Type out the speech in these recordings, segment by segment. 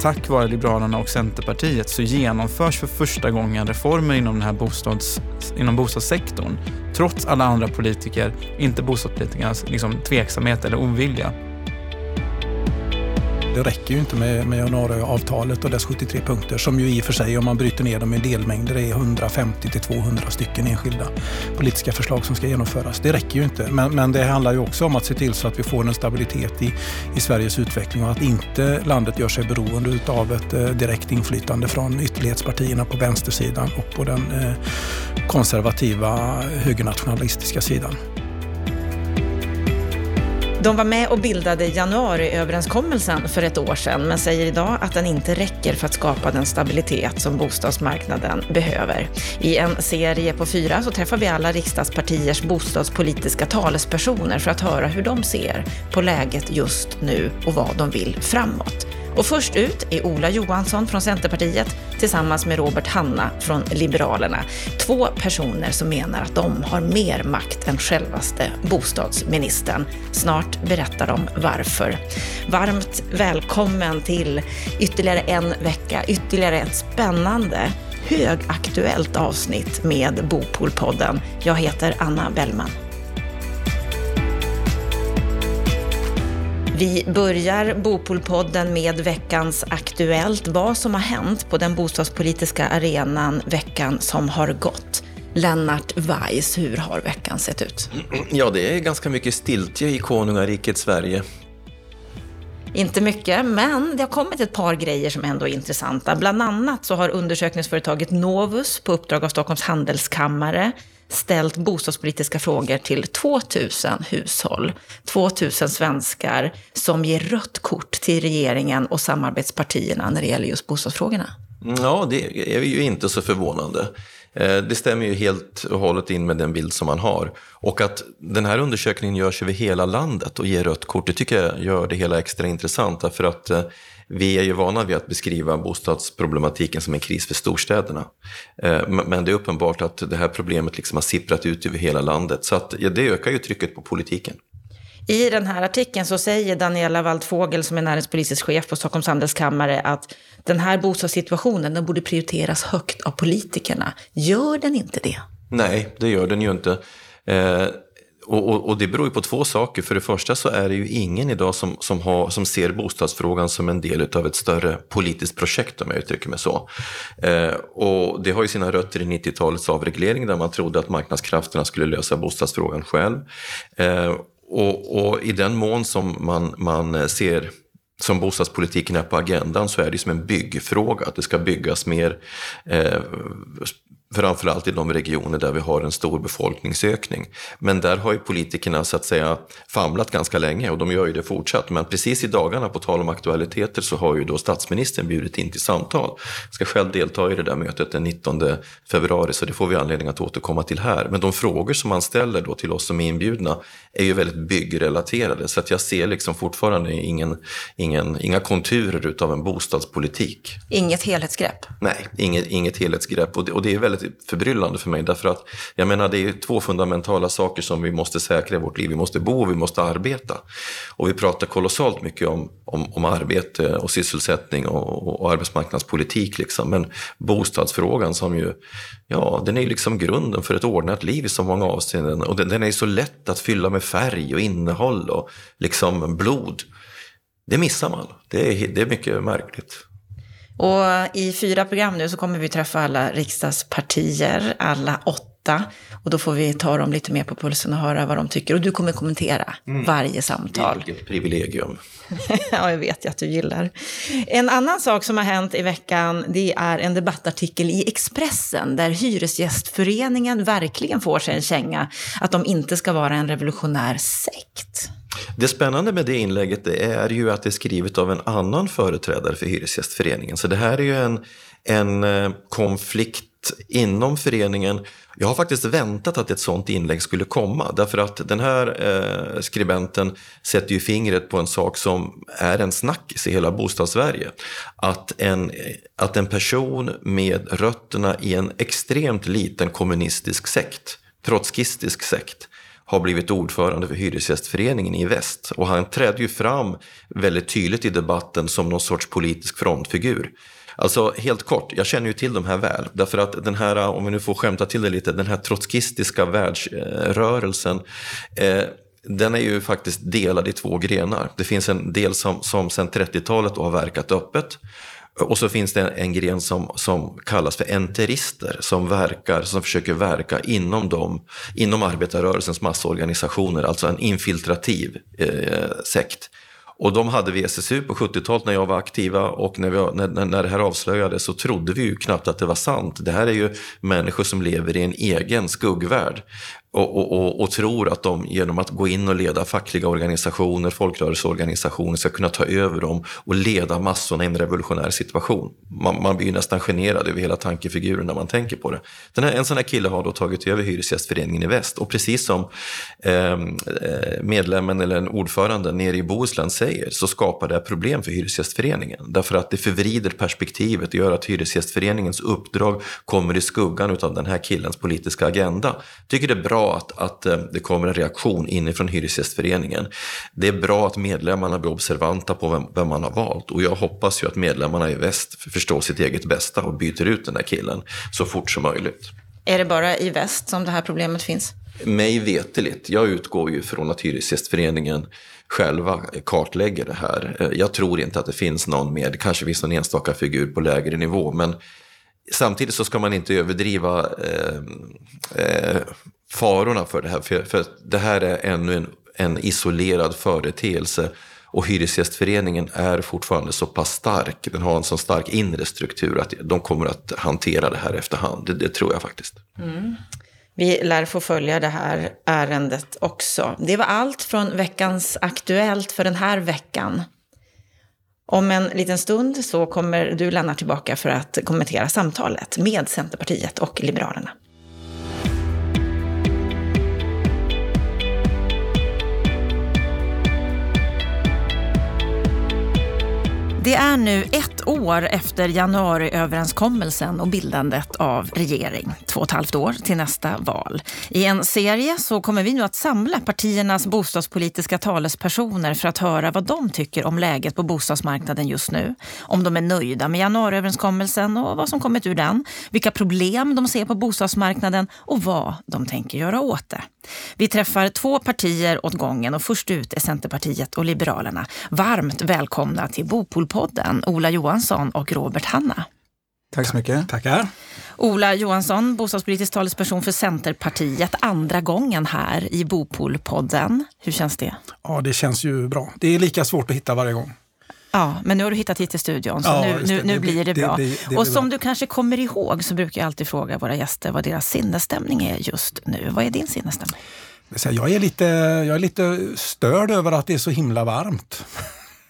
tack vare Liberalerna och Centerpartiet så genomförs för första gången reformer inom, den här bostads, inom bostadssektorn. Trots alla andra politiker, inte bostadspolitikernas liksom, tveksamhet eller ovilja. Det räcker ju inte med, med januariavtalet och dess 73 punkter som ju i och för sig om man bryter ner dem i delmängder är 150 till 200 stycken enskilda politiska förslag som ska genomföras. Det räcker ju inte. Men, men det handlar ju också om att se till så att vi får en stabilitet i, i Sveriges utveckling och att inte landet gör sig beroende av ett eh, direkt inflytande från ytterlighetspartierna på vänstersidan och på den eh, konservativa högernationalistiska sidan. De var med och bildade januariöverenskommelsen för ett år sedan, men säger idag att den inte räcker för att skapa den stabilitet som bostadsmarknaden behöver. I en serie på fyra så träffar vi alla riksdagspartiers bostadspolitiska talespersoner för att höra hur de ser på läget just nu och vad de vill framåt. Och först ut är Ola Johansson från Centerpartiet tillsammans med Robert Hanna från Liberalerna. Två personer som menar att de har mer makt än självaste bostadsministern. Snart berättar de varför. Varmt välkommen till ytterligare en vecka, ytterligare ett spännande högaktuellt avsnitt med Bopolpodden. Jag heter Anna Bellman. Vi börjar Bopolpodden med veckans Aktuellt, vad som har hänt på den bostadspolitiska arenan veckan som har gått. Lennart Weiss, hur har veckan sett ut? Ja, det är ganska mycket stiltje i konungariket Sverige. Inte mycket, men det har kommit ett par grejer som ändå är intressanta. Bland annat så har undersökningsföretaget Novus på uppdrag av Stockholms handelskammare ställt bostadspolitiska frågor till 2000 hushåll. 2000 svenskar som ger rött kort till regeringen och samarbetspartierna när det gäller just bostadsfrågorna. Ja, det är ju inte så förvånande. Eh, det stämmer ju helt och hållet in med den bild som man har. Och att den här undersökningen görs över hela landet och ger rött kort, det tycker jag gör det hela extra intressant. Därför att eh, vi är ju vana vid att beskriva bostadsproblematiken som en kris för storstäderna. Eh, men det är uppenbart att det här problemet liksom har sipprat ut över hela landet. Så att, ja, det ökar ju trycket på politiken. I den här artikeln så säger Daniela Waldfågel, som är näringspolitisk chef på Stockholms handelskammare, att den här bostadssituationen den borde prioriteras högt av politikerna. Gör den inte det? Nej, det gör den ju inte. Eh, och, och, och, det beror ju på två saker. För det första så är det ju ingen idag som, som, har, som ser bostadsfrågan som en del av ett större politiskt projekt om jag uttrycker mig så. Eh, och det har ju sina rötter i 90-talets avreglering där man trodde att marknadskrafterna skulle lösa bostadsfrågan själv. Eh, och, och, i den mån som man, man ser som bostadspolitiken är på agendan så är det som en byggfråga, att det ska byggas mer eh, framförallt i de regioner där vi har en stor befolkningsökning. Men där har ju politikerna så att säga famlat ganska länge och de gör ju det fortsatt. Men precis i dagarna, på tal om aktualiteter, så har ju då statsministern bjudit in till samtal. Jag ska själv delta i det där mötet den 19 februari, så det får vi anledning att återkomma till här. Men de frågor som man ställer då till oss som är inbjudna är ju väldigt byggrelaterade, så att jag ser liksom fortfarande ingen, ingen, inga konturer utav en bostadspolitik. Inget helhetsgrepp? Nej, inget, inget helhetsgrepp. Och det, och det är väldigt väldigt förbryllande för mig. Därför att jag menar det är två fundamentala saker som vi måste säkra i vårt liv. Vi måste bo och vi måste arbeta. Och vi pratar kolossalt mycket om, om, om arbete och sysselsättning och, och arbetsmarknadspolitik. Liksom. Men bostadsfrågan som ju, ja den är liksom grunden för ett ordnat liv i så många avseenden. Och den, den är så lätt att fylla med färg och innehåll och liksom blod. Det missar man. Det är, det är mycket märkligt. Och i fyra program nu så kommer vi träffa alla riksdagspartier, alla åtta. Och då får vi ta dem lite mer på pulsen och höra vad de tycker. Och du kommer kommentera mm. varje samtal. Vilket privilegium. ja, jag vet ju att du gillar. En annan sak som har hänt i veckan, det är en debattartikel i Expressen där Hyresgästföreningen verkligen får sig en känga att de inte ska vara en revolutionär sekt. Det spännande med det inlägget är ju att det är skrivet av en annan företrädare för Hyresgästföreningen. Så det här är ju en, en eh, konflikt inom föreningen. Jag har faktiskt väntat att ett sånt inlägg skulle komma därför att den här eh, skribenten sätter ju fingret på en sak som är en snackis i hela bostadssverige. Att en, att en person med rötterna i en extremt liten kommunistisk sekt, trotskistisk sekt, har blivit ordförande för Hyresgästföreningen i väst. Och han trädde ju fram väldigt tydligt i debatten som någon sorts politisk frontfigur. Alltså helt kort, jag känner ju till de här väl. Därför att den här, om vi nu får skämta till det lite, den här trotskistiska världsrörelsen eh, den är ju faktiskt delad i två grenar. Det finns en del som, som sedan 30-talet har verkat öppet och så finns det en gren som, som kallas för enterister som verkar, som försöker verka inom, dem, inom arbetarrörelsens massorganisationer, alltså en infiltrativ eh, sekt. Och de hade vi SSU på 70-talet när jag var aktiva och när, vi, när, när det här avslöjades så trodde vi ju knappt att det var sant. Det här är ju människor som lever i en egen skuggvärld och, och, och, och, tror att de genom att gå in och leda fackliga organisationer, folkrörelseorganisationer ska kunna ta över dem och leda massorna i en revolutionär situation. Man, man blir ju nästan generad över hela tankefiguren när man tänker på det. Den här, en sån här kille har då tagit över Hyresgästföreningen i väst och precis som ehm, eh, medlemmen eller en ordförande nere i Bohuslän säger så skapar det problem för Hyresgästföreningen. Därför att det förvrider perspektivet och gör att Hyresgästföreningens uppdrag kommer i skuggan av den här killens politiska agenda. Tycker det är bra att, att eh, det kommer en reaktion inifrån Hyresgästföreningen. Det är bra att medlemmarna blir observanta på vem, vem man har valt och jag hoppas ju att medlemmarna i väst förstår sitt eget bästa och byter ut den där killen så fort som möjligt. Är det bara i väst som det här problemet finns? Mig veteligt. Jag utgår ju från att Hyresgästföreningen själva kartlägger det här. Eh, jag tror inte att det finns någon med, kanske finns någon enstaka figur på lägre nivå, men Samtidigt så ska man inte överdriva eh, eh, farorna för det här. För, för det här är ännu en, en isolerad företeelse. Och Hyresgästföreningen är fortfarande så pass stark, den har en så stark inre struktur att de kommer att hantera det här efterhand. Det, det tror jag faktiskt. Mm. Vi lär få följa det här ärendet också. Det var allt från veckans Aktuellt för den här veckan. Om en liten stund så kommer du, Lennart, tillbaka för att kommentera samtalet med Centerpartiet och Liberalerna. Det är nu ett år efter januariöverenskommelsen och bildandet av regering. Två och ett halvt år till nästa val. I en serie så kommer vi nu att samla partiernas bostadspolitiska talespersoner för att höra vad de tycker om läget på bostadsmarknaden just nu. Om de är nöjda med januariöverenskommelsen och vad som kommit ur den. Vilka problem de ser på bostadsmarknaden och vad de tänker göra åt det. Vi träffar två partier åt gången och först ut är Centerpartiet och Liberalerna. Varmt välkomna till Bopolpodden, Ola Johansson och Robert Hanna. Tack så mycket. Tackar. Ola Johansson, bostadspolitisk talesperson för Centerpartiet. Andra gången här i Bopolpodden. Hur känns det? Ja, det känns ju bra. Det är lika svårt att hitta varje gång. Ja, men nu har du hittat hit till studion, så ja, nu, nu, nu blir det, bra. Det, det, och som bra. du kanske kommer ihåg så brukar jag alltid fråga våra gäster vad deras sinnesstämning är just nu. Vad är din sinnesstämning? Jag är lite, jag är lite störd över att det är så himla varmt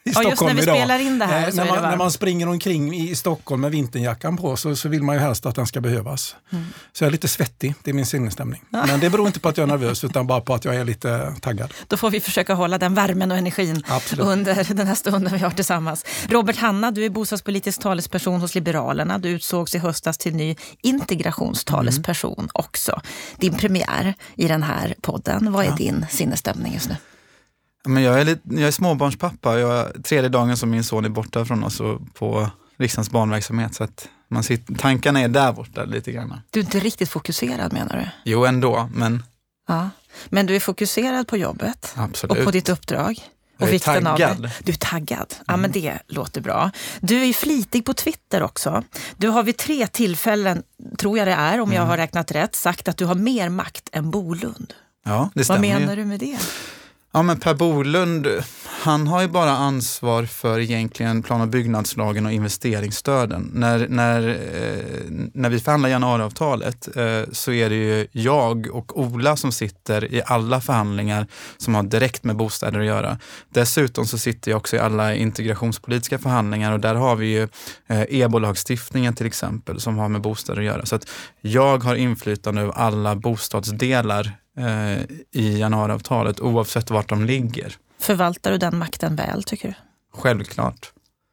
i ja, just när vi idag. spelar in det här. Eh, när, man, när man springer omkring i Stockholm med vinterjackan på så, så vill man ju helst att den ska behövas. Mm. Så jag är lite svettig, det är min sinnesstämning. Ja. Men det beror inte på att jag är nervös utan bara på att jag är lite taggad. Då får vi försöka hålla den värmen och energin Absolut. under den här stunden vi har tillsammans. Robert Hanna, du är bostadspolitisk talesperson hos Liberalerna. Du utsågs i höstas till ny integrationstalesperson mm. också. Din premiär i den här podden. Vad är ja. din sinnesstämning just nu? Men jag, är lite, jag är småbarnspappa. Jag, tredje dagen som min son är borta från oss på riksdagens barnverksamhet. Så att man sitter, tankarna är där borta lite grann. Du är inte riktigt fokuserad menar du? Jo, ändå. Men, ja. men du är fokuserad på jobbet Absolut. och på ditt uppdrag. Och jag är taggad. Av Du är taggad. Ja, mm. men det låter bra. Du är flitig på Twitter också. Du har vid tre tillfällen, tror jag det är, om mm. jag har räknat rätt, sagt att du har mer makt än Bolund. Ja, det stämmer. Vad menar du med det? Ja, men Per Bolund, han har ju bara ansvar för egentligen plan och byggnadslagen och investeringsstöden. När, när, eh, när vi förhandlar januariavtalet eh, så är det ju jag och Ola som sitter i alla förhandlingar som har direkt med bostäder att göra. Dessutom så sitter jag också i alla integrationspolitiska förhandlingar och där har vi ju eh, EBO-lagstiftningen till exempel som har med bostäder att göra. Så att jag har inflytande över alla bostadsdelar eh, i januariavtalet oavsett vart de ligger. Förvaltar du den makten väl tycker du? Självklart.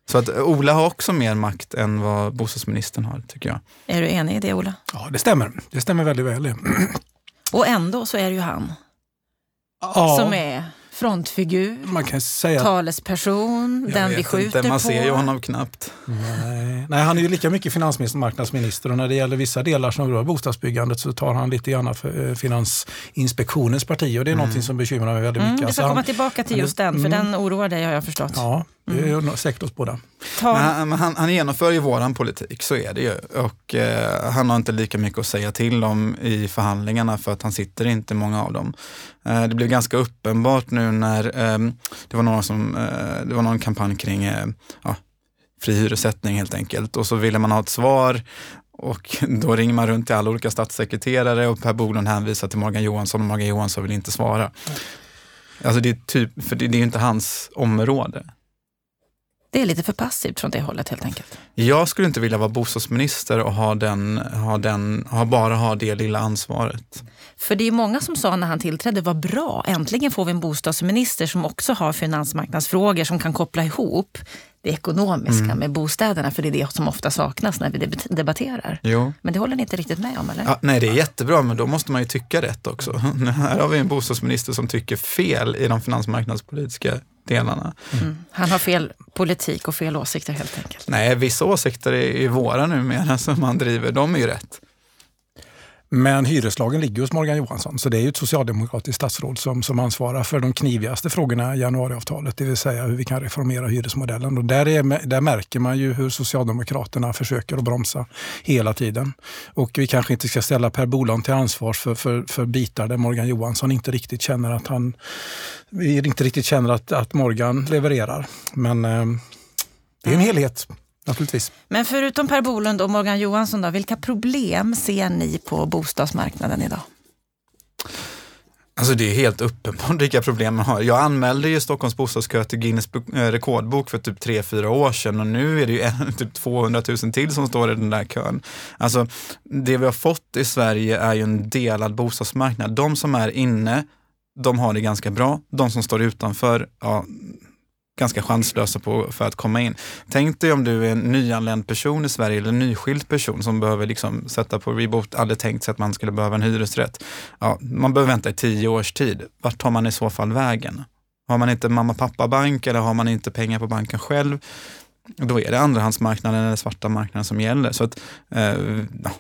Så att Ola har också mer makt än vad bostadsministern har, tycker jag. Är du enig i det, Ola? Ja, det stämmer. Det stämmer väldigt väl. Och ändå så är det ju han ja. som är frontfigur, man kan säga talesperson, den vi skjuter inte, man på. ser ju honom knappt. Nej. Nej, han är ju lika mycket finansminister och marknadsminister och när det gäller vissa delar som rör bostadsbyggandet så tar han lite grann för eh, Finansinspektionens parti och det är mm. någonting som bekymrar mig väldigt mycket. Mm, vi ska alltså, komma tillbaka till just den, för mm. den oroar dig har jag förstått. Ja, det är mm. säkert oss båda. Han, han, han, genomför ju våran politik, så är det ju. Och eh, han har inte lika mycket att säga till om i förhandlingarna för att han sitter inte i många av dem. Eh, det blev ganska uppenbart nu när eh, det, var någon som, eh, det var någon kampanj kring eh, ja, fri hyressättning helt enkelt och så ville man ha ett svar och då ringer man runt till alla olika statssekreterare och Per Bolund hänvisar till Morgan Johansson och Morgan Johansson vill inte svara. Alltså det är typ, för det, det är inte hans område. Det är lite för passivt från det hållet helt enkelt. Jag skulle inte vilja vara bostadsminister och ha, den, ha, den, ha bara ha det lilla ansvaret. För det är många som sa när han tillträdde, vad bra, äntligen får vi en bostadsminister som också har finansmarknadsfrågor som kan koppla ihop det ekonomiska mm. med bostäderna, för det är det som ofta saknas när vi debatterar. Jo. Men det håller ni inte riktigt med om, eller? Ja, nej, det är jättebra, men då måste man ju tycka rätt också. Här har vi en bostadsminister som tycker fel i de finansmarknadspolitiska delarna. Mm. Han har fel politik och fel åsikter helt enkelt. Nej, vissa åsikter är våra numera som han driver, de är ju rätt. Men hyreslagen ligger hos Morgan Johansson, så det är ju ett socialdemokratiskt statsråd som, som ansvarar för de knivigaste frågorna i januariavtalet, det vill säga hur vi kan reformera hyresmodellen. Och där, är, där märker man ju hur Socialdemokraterna försöker att bromsa hela tiden. Och vi kanske inte ska ställa Per Bolund till ansvar för, för, för bitar där Morgan Johansson inte riktigt känner att han inte riktigt känner att, att Morgan levererar. Men eh, det är en helhet. Naturligtvis. Men förutom Per Bolund och Morgan Johansson, då, vilka problem ser ni på bostadsmarknaden idag? Alltså det är helt uppenbart vilka problem man har. Jag anmälde ju Stockholms bostadskö till Guinness eh, rekordbok för typ 3-4 år sedan och nu är det ju en, typ 200 000 till som står i den där kön. Alltså det vi har fått i Sverige är ju en delad bostadsmarknad. De som är inne, de har det ganska bra. De som står utanför, ja, ganska chanslösa på, för att komma in. Tänk dig om du är en nyanländ person i Sverige eller en nyskild person som behöver liksom sätta på reboot, aldrig tänkt sig att man skulle behöva en hyresrätt. Ja, man behöver vänta i tio års tid. Vart tar man i så fall vägen? Har man inte mamma pappa bank eller har man inte pengar på banken själv, då är det andrahandsmarknaden eller svarta marknaden som gäller. Så att, eh, ja,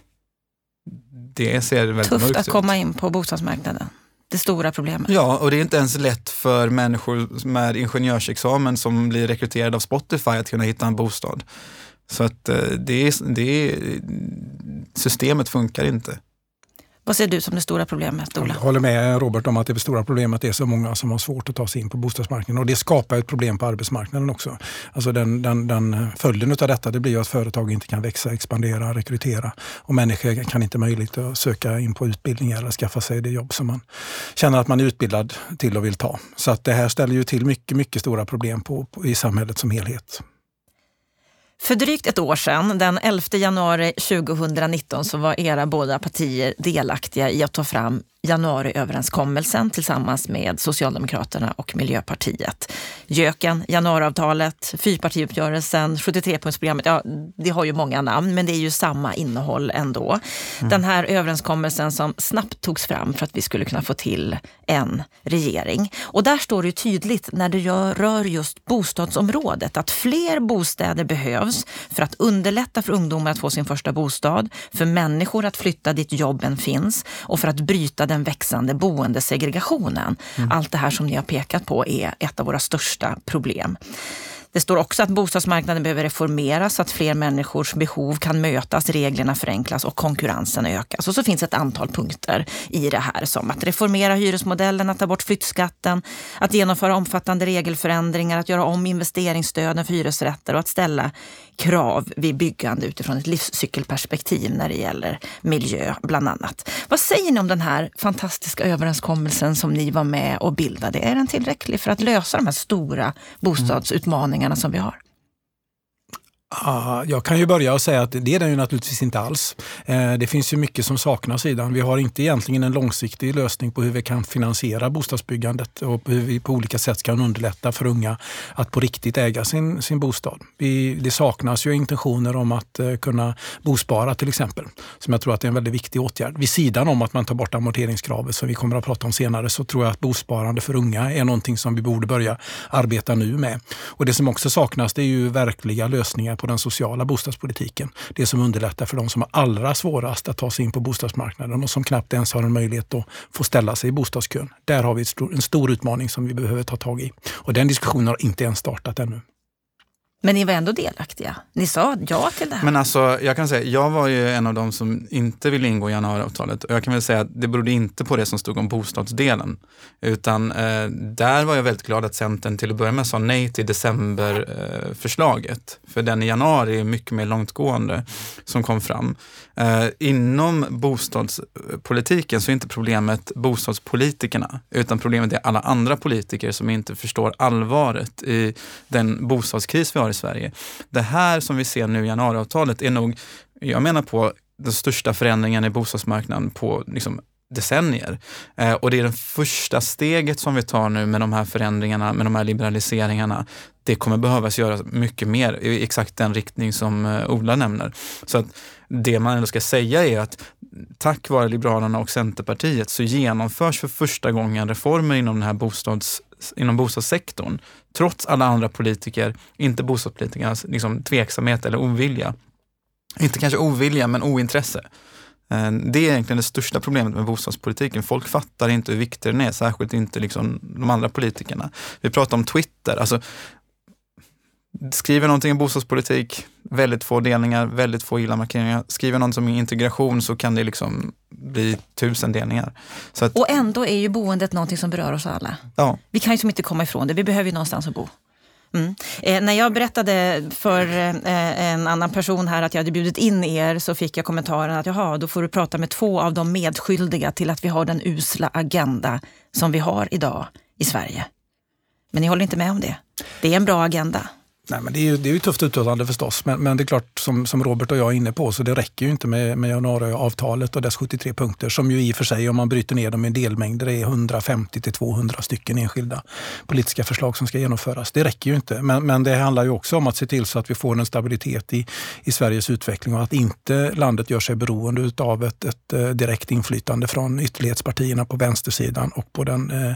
det ser väldigt Tufft att komma in på bostadsmarknaden det stora problemet. Ja, och det är inte ens lätt för människor med ingenjörsexamen som blir rekryterade av Spotify att kunna hitta en bostad. Så att eh, det är, det är, systemet funkar inte. Vad ser du som det stora problemet, Ola? Jag håller med Robert om att det stora problemet är så många som har svårt att ta sig in på bostadsmarknaden. Och det skapar ett problem på arbetsmarknaden också. Alltså den, den, den följden av detta det blir att företag inte kan växa, expandera, rekrytera. Och människor kan inte möjligt att söka in på utbildning eller skaffa sig det jobb som man känner att man är utbildad till och vill ta. Så att det här ställer ju till mycket, mycket stora problem på, på i samhället som helhet. För drygt ett år sedan, den 11 januari 2019, så var era båda partier delaktiga i att ta fram januariöverenskommelsen tillsammans med Socialdemokraterna och Miljöpartiet. Jöken, januariavtalet, fyrpartiuppgörelsen, 73-punktsprogrammet. Ja, det har ju många namn, men det är ju samma innehåll ändå. Mm. Den här överenskommelsen som snabbt togs fram för att vi skulle kunna få till en regering. Och där står det tydligt när det rör just bostadsområdet att fler bostäder behövs för att underlätta för ungdomar att få sin första bostad, för människor att flytta dit jobben finns och för att bryta den växande boendesegregationen. Mm. Allt det här som ni har pekat på är ett av våra största problem. Det står också att bostadsmarknaden behöver reformeras så att fler människors behov kan mötas, reglerna förenklas och konkurrensen ökas. Och så finns ett antal punkter i det här som att reformera hyresmodellen, att ta bort flyttskatten, att genomföra omfattande regelförändringar, att göra om investeringsstöden för hyresrätter och att ställa krav vid byggande utifrån ett livscykelperspektiv när det gäller miljö bland annat. Vad säger ni om den här fantastiska överenskommelsen som ni var med och bildade? Är den tillräcklig för att lösa de här stora bostadsutmaningarna som vi har? Jag kan ju börja och säga att det är den ju naturligtvis inte alls. Eh, det finns ju mycket som saknas i den. Vi har inte egentligen en långsiktig lösning på hur vi kan finansiera bostadsbyggandet och hur vi på olika sätt kan underlätta för unga att på riktigt äga sin, sin bostad. Vi, det saknas ju intentioner om att eh, kunna bospara till exempel, som jag tror att är en väldigt viktig åtgärd. Vid sidan om att man tar bort amorteringskravet som vi kommer att prata om senare så tror jag att bosparande för unga är någonting som vi borde börja arbeta nu med. Och det som också saknas det är ju verkliga lösningar på den sociala bostadspolitiken. Det som underlättar för de som har allra svårast att ta sig in på bostadsmarknaden och som knappt ens har en möjlighet att få ställa sig i bostadskön. Där har vi en stor utmaning som vi behöver ta tag i. Och den diskussionen har inte ens startat ännu. Men ni var ändå delaktiga. Ni sa ja till det här. Men alltså, jag kan säga, jag var ju en av de som inte ville ingå i januariavtalet. Och jag kan väl säga att det berodde inte på det som stod om bostadsdelen. Utan eh, där var jag väldigt glad att Centern till att börja med sa nej till decemberförslaget. Eh, För den i januari är mycket mer långtgående som kom fram. Eh, inom bostadspolitiken så är inte problemet bostadspolitikerna, utan problemet är alla andra politiker som inte förstår allvaret i den bostadskris vi har i Sverige. Det här som vi ser nu i januariavtalet är nog, jag menar på, den största förändringen i bostadsmarknaden på liksom, decennier. Eh, och det är det första steget som vi tar nu med de här förändringarna, med de här liberaliseringarna. Det kommer behövas göra mycket mer i exakt den riktning som eh, Ola nämner. Så att det man ändå ska säga är att tack vare Liberalerna och Centerpartiet så genomförs för första gången reformer inom den här bostads, inom bostadssektorn. Trots alla andra politiker, inte bostadspolitikernas liksom, tveksamhet eller ovilja. Inte kanske ovilja, men ointresse. Eh, det är egentligen det största problemet med bostadspolitiken. Folk fattar inte hur viktig den är, särskilt inte liksom de andra politikerna. Vi pratar om Twitter. Alltså, skriver någonting om bostadspolitik, väldigt få delningar, väldigt få gilla-markeringar. Skriver något om integration så kan det liksom bli tusen delningar. Att, och ändå är ju boendet någonting som berör oss alla. Ja. Vi kan ju som inte komma ifrån det, vi behöver ju någonstans att bo. Mm. Eh, när jag berättade för eh, en annan person här att jag hade bjudit in er så fick jag kommentaren att jaha, då får du prata med två av de medskyldiga till att vi har den usla agenda som vi har idag i Sverige. Men ni håller inte med om det? Det är en bra agenda. Nej, men det, är ju, det är ju tufft uttalande förstås, men, men det är klart som, som Robert och jag är inne på så det räcker ju inte med, med januariavtalet och dess 73 punkter som ju i och för sig om man bryter ner dem i delmängder är 150 till 200 stycken enskilda politiska förslag som ska genomföras. Det räcker ju inte, men, men det handlar ju också om att se till så att vi får en stabilitet i, i Sveriges utveckling och att inte landet gör sig beroende av ett, ett, ett direkt inflytande från ytterlighetspartierna på vänstersidan och på den eh,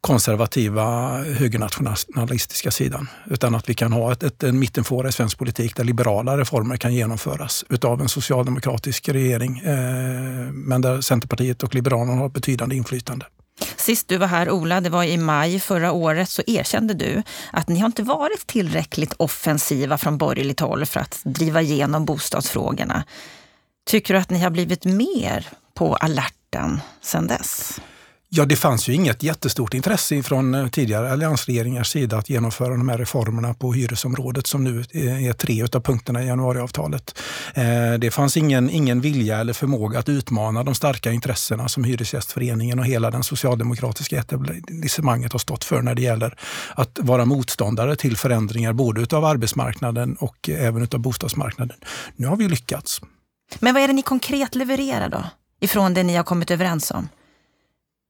konservativa högernationalistiska sidan. Utan att vi kan ha ett, ett, en mittenfåra i svensk politik där liberala reformer kan genomföras utav en socialdemokratisk regering. Eh, men där Centerpartiet och Liberalerna har betydande inflytande. Sist du var här, Ola, det var i maj förra året, så erkände du att ni har inte varit tillräckligt offensiva från borgerligt håll för att driva igenom bostadsfrågorna. Tycker du att ni har blivit mer på alerten sedan dess? Ja, det fanns ju inget jättestort intresse från eh, tidigare alliansregeringars sida att genomföra de här reformerna på hyresområdet som nu eh, är tre av punkterna i januariavtalet. Eh, det fanns ingen, ingen vilja eller förmåga att utmana de starka intressena som Hyresgästföreningen och hela den socialdemokratiska etablissemanget har stått för när det gäller att vara motståndare till förändringar både utav arbetsmarknaden och även utav bostadsmarknaden. Nu har vi lyckats. Men vad är det ni konkret levererar då? Ifrån det ni har kommit överens om?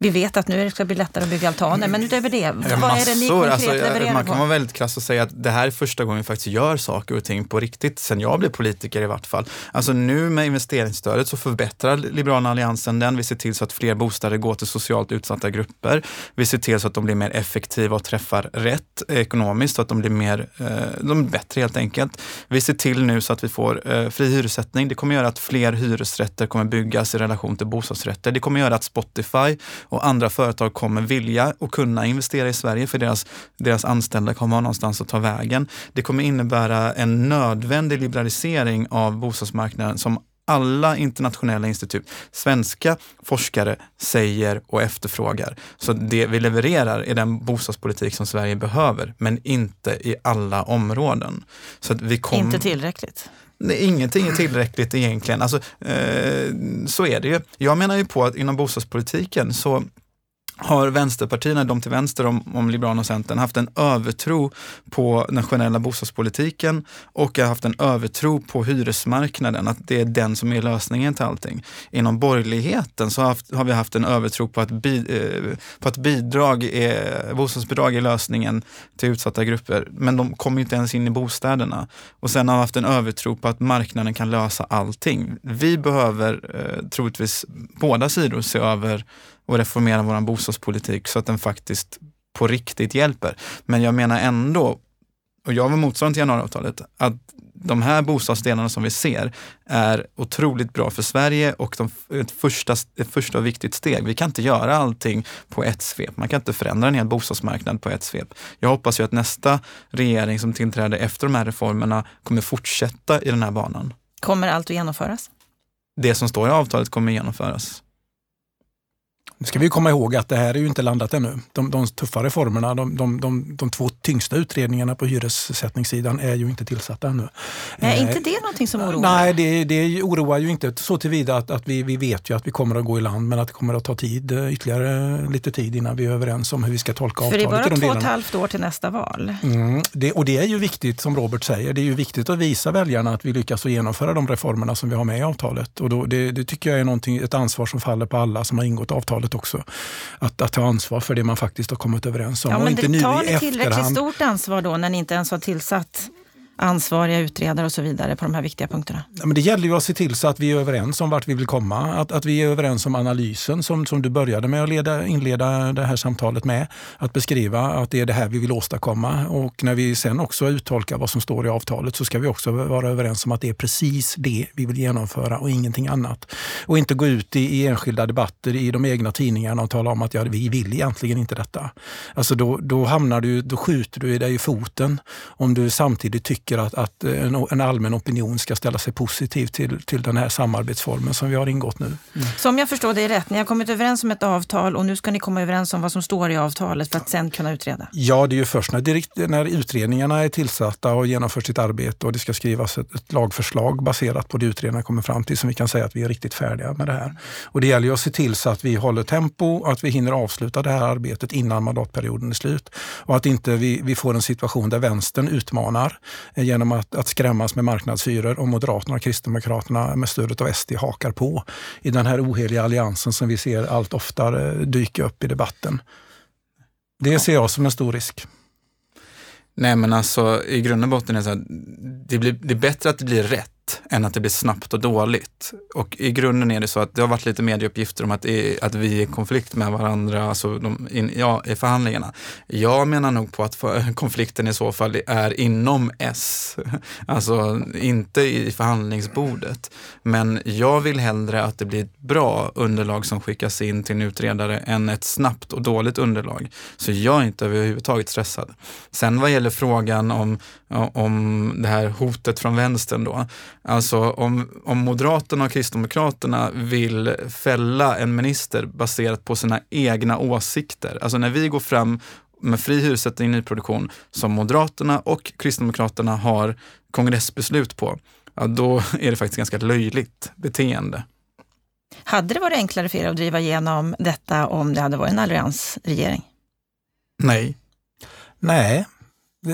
Vi vet att nu ska det bli lättare att bygga altaner, men utöver det, vad massor. är det ni konkret alltså, levererar Man kan på? vara väldigt krass och säga att det här är första gången vi faktiskt gör saker och ting på riktigt, sen jag blev politiker i vart fall. Alltså nu med investeringsstödet så förbättrar Liberalerna Alliansen den. Vi ser till så att fler bostäder går till socialt utsatta grupper. Vi ser till så att de blir mer effektiva och träffar rätt ekonomiskt, så att de blir mer, eh, de är bättre helt enkelt. Vi ser till nu så att vi får eh, fri hyressättning. Det kommer göra att fler hyresrätter kommer byggas i relation till bostadsrätter. Det kommer göra att Spotify och andra företag kommer vilja och kunna investera i Sverige för deras, deras anställda kommer ha någonstans att ta vägen. Det kommer innebära en nödvändig liberalisering av bostadsmarknaden som alla internationella institut, svenska forskare säger och efterfrågar. Så det vi levererar är den bostadspolitik som Sverige behöver, men inte i alla områden. Så att vi kom... Inte tillräckligt? Nej, ingenting är tillräckligt egentligen. Alltså, eh, så är det ju. Jag menar ju på att inom bostadspolitiken så har vänsterpartierna, de till vänster om, om Liberalerna och Centern, haft en övertro på den generella bostadspolitiken och haft en övertro på hyresmarknaden, att det är den som är lösningen till allting. Inom borgerligheten så har, haft, har vi haft en övertro på att, bi, eh, på att bidrag är, bostadsbidrag är lösningen till utsatta grupper, men de kommer inte ens in i bostäderna. Och sen har vi haft en övertro på att marknaden kan lösa allting. Vi behöver eh, troligtvis båda sidor se över och reformera vår bostadspolitik så att den faktiskt på riktigt hjälper. Men jag menar ändå, och jag var motståndare till januariavtalet, att de här bostadsdelarna som vi ser är otroligt bra för Sverige och de, ett, första, ett första viktigt steg. Vi kan inte göra allting på ett svep. Man kan inte förändra en hel bostadsmarknad på ett svep. Jag hoppas ju att nästa regering som tillträder efter de här reformerna kommer fortsätta i den här banan. Kommer allt att genomföras? Det som står i avtalet kommer genomföras. Nu ska vi komma ihåg att det här är ju inte landat ännu. De, de tuffa reformerna, de, de, de, de två tyngsta utredningarna på hyressättningssidan är ju inte tillsatta ännu. Är eh, inte det någonting som oroar? Nej, det, det oroar ju inte så tillvida att, att vi, vi vet ju att vi kommer att gå i land men att det kommer att ta tid, eh, ytterligare lite tid innan vi är överens om hur vi ska tolka avtalet. För det är bara två och ett halvt år till nästa val. Mm, det, och det är ju viktigt, som Robert säger, det är ju viktigt att visa väljarna att vi lyckas att genomföra de reformerna som vi har med i avtalet. Och då, det, det tycker jag är ett ansvar som faller på alla som har ingått avtalet samhället också. Att, att ta ansvar för det man faktiskt har kommit överens om. Ja, men och inte det tar ni tillräckligt stort ansvar då när ni inte ens har tillsatt ansvariga utredare och så vidare på de här viktiga punkterna? Ja, men det gäller ju att se till så att vi är överens om vart vi vill komma. Att, att vi är överens om analysen som, som du började med att leda, inleda det här samtalet med. Att beskriva att det är det här vi vill åstadkomma. Och när vi sen också uttolkar vad som står i avtalet så ska vi också vara överens om att det är precis det vi vill genomföra och ingenting annat. Och inte gå ut i, i enskilda debatter i de egna tidningarna och tala om att ja, vi vill egentligen inte detta. Alltså då, då, hamnar du, då skjuter du dig i foten om du samtidigt tycker tycker att, att en, en, allmän opinion ska ställa sig positiv till, till den här samarbetsformen som vi har ingått nu. Mm. Så om jag förstår det rätt, ni har kommit överens om ett avtal och nu ska ni komma överens om vad som står i avtalet för att sen kunna utreda? Ja, det är ju först när, direkt, när utredningarna är tillsatta och genomför sitt arbete och det ska skrivas ett, ett lagförslag baserat på det utredarna kommer fram till som vi kan säga att vi är riktigt färdiga med det här. Och det gäller ju att se till så att vi håller tempo och att vi hinner avsluta det här arbetet innan mandatperioden är slut. Och att inte vi, vi får en situation där vänstern utmanar genom att, att skrämmas med marknadshyror och Moderaterna och Kristdemokraterna med stödet av SD hakar på i den här oheliga alliansen som vi ser allt oftare dyka upp i debatten. Det ser jag som en stor risk. Nej men alltså i grund och botten är det så här, det, blir, det är bättre att det blir rätt än att det blir snabbt och dåligt. Och i grunden är det så att det har varit lite medieuppgifter om att, att vi är i konflikt med varandra alltså de, in, ja, i förhandlingarna. Jag menar nog på att för, konflikten i så fall är inom S, alltså inte i förhandlingsbordet. Men jag vill hellre att det blir ett bra underlag som skickas in till en utredare än ett snabbt och dåligt underlag. Så jag är inte överhuvudtaget stressad. Sen vad gäller frågan om, om det här hotet från vänstern då, Alltså om, om Moderaterna och Kristdemokraterna vill fälla en minister baserat på sina egna åsikter, alltså när vi går fram med fri hyressättning i nyproduktion som Moderaterna och Kristdemokraterna har kongressbeslut på, ja, då är det faktiskt ganska löjligt beteende. Hade det varit enklare för er att driva igenom detta om det hade varit en alliansregering? Nej. Nej,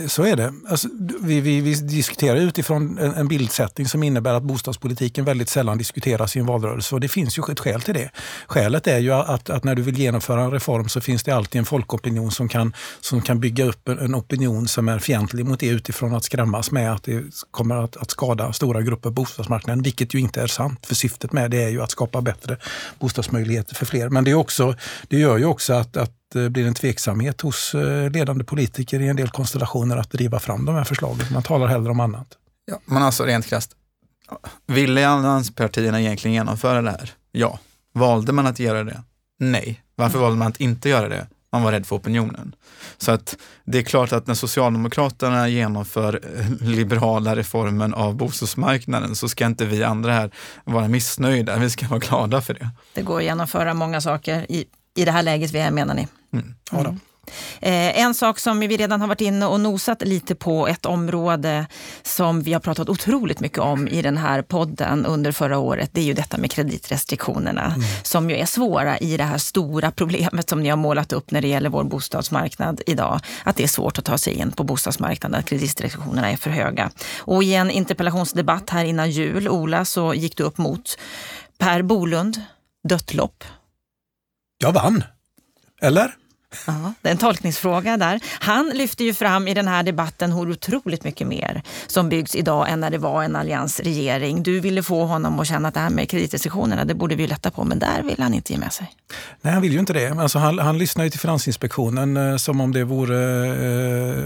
så är det. Alltså, vi, vi, vi, diskuterar utifrån en, en bildsättning som innebär att bostadspolitiken väldigt sällan diskuteras i en valrörelse och det finns ju ett skäl till det. Skälet är ju att, att när du vill genomföra en reform så finns det alltid en folkopinion som kan, som kan bygga upp en, en opinion som är fientlig mot det utifrån att skrämmas med att det kommer att, att skada stora grupper på bostadsmarknaden, vilket ju inte är sant. För syftet med det är ju att skapa bättre bostadsmöjligheter för fler. Men det, är också, det gör ju också att, att det blir en tveksamhet hos eh, ledande politiker i en del konstellationer att driva fram de här förslagen. Man talar hellre om annat. Ja, men alltså rent krasst, ville allianspartierna egentligen genomföra det här? Ja. Valde man att göra det? Nej. Varför valde man att inte göra det? Man var rädd för opinionen. Så att det är klart att när Socialdemokraterna genomför eh, liberala reformen av bostadsmarknaden så ska inte vi andra här vara missnöjda. Vi ska vara glada för det. Det går att genomföra många saker i, i det här läget vi är menar ni? Mm. Ja, då. Eh, en sak som vi redan har varit inne och nosat lite på, ett område som vi har pratat otroligt mycket om i den här podden under förra året, det är ju detta med kreditrestriktionerna mm. som ju är svåra i det här stora problemet som ni har målat upp när det gäller vår bostadsmarknad idag. Att det är svårt att ta sig in på bostadsmarknaden, att kreditrestriktionerna är för höga. Och i en interpellationsdebatt här innan jul, Ola, så gick du upp mot Per Bolund, dött lopp. Jag vann. Eller? Ja, det är en tolkningsfråga där. Han lyfter ju fram i den här debatten hur otroligt mycket mer som byggs idag än när det var en alliansregering. Du ville få honom att känna att det här med kreditrestriktionerna, det borde vi lätta på, men där vill han inte ge med sig. Nej, han vill ju inte det. Alltså, han, han lyssnar ju till Finansinspektionen eh, som om det vore eh,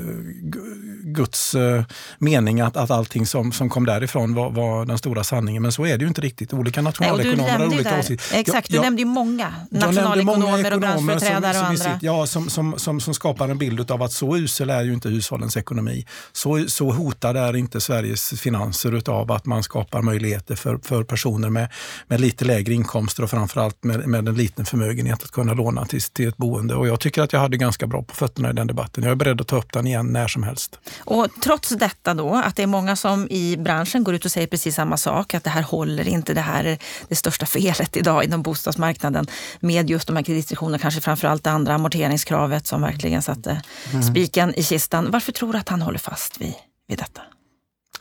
Guds eh, mening att, att allting som, som kom därifrån var, var den stora sanningen. Men så är det ju inte riktigt. Olika nationalekonomer har olika åsikter. Exakt, du nämnde ju många nationalekonomer och branschföreträdare och andra. Ja, som, som, som, som, skapar en bild av att så usel är ju inte hushållens ekonomi. Så, så hotad är inte Sveriges finanser av att man skapar möjligheter för, för personer med, med lite lägre inkomster och framförallt med, med en liten förmögenhet att kunna låna till, till ett boende. Och jag tycker att jag hade ganska bra på fötterna i den debatten. Jag är beredd att ta upp den igen när som helst. Och trots detta då, att det är många som i branschen går ut och säger precis samma sak, att det här håller inte, det här är det största felet idag inom bostadsmarknaden med just de här kreditrestriktionerna, kanske framförallt det andra amorteringskravet som verkligen satte mm. spiken i kistan. Varför tror du att han håller fast vid, vid detta?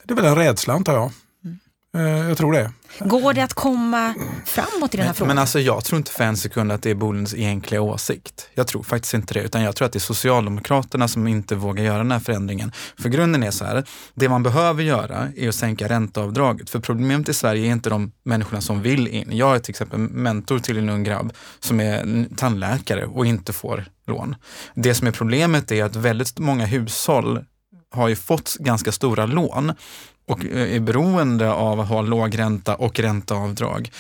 Det är väl en rädsla antar jag. Eh, jag tror det. Går det att komma framåt i den här men, frågan? Men alltså, jag tror inte för en sekund att det är Bolunds egentliga åsikt. Jag tror faktiskt inte det, utan jag tror att det är Socialdemokraterna som inte vågar göra den här förändringen. För grunden är så här, det man behöver göra är att sänka ränteavdraget. För problemet i Sverige är inte de människorna som vill in. Jag är till exempel mentor till en ung grabb som är tandläkare och inte får lån. Det som är problemet är att väldigt många hushåll har ju fått ganska stora lån och eh, är beroende av att ha låg ränta och ränteavdrag.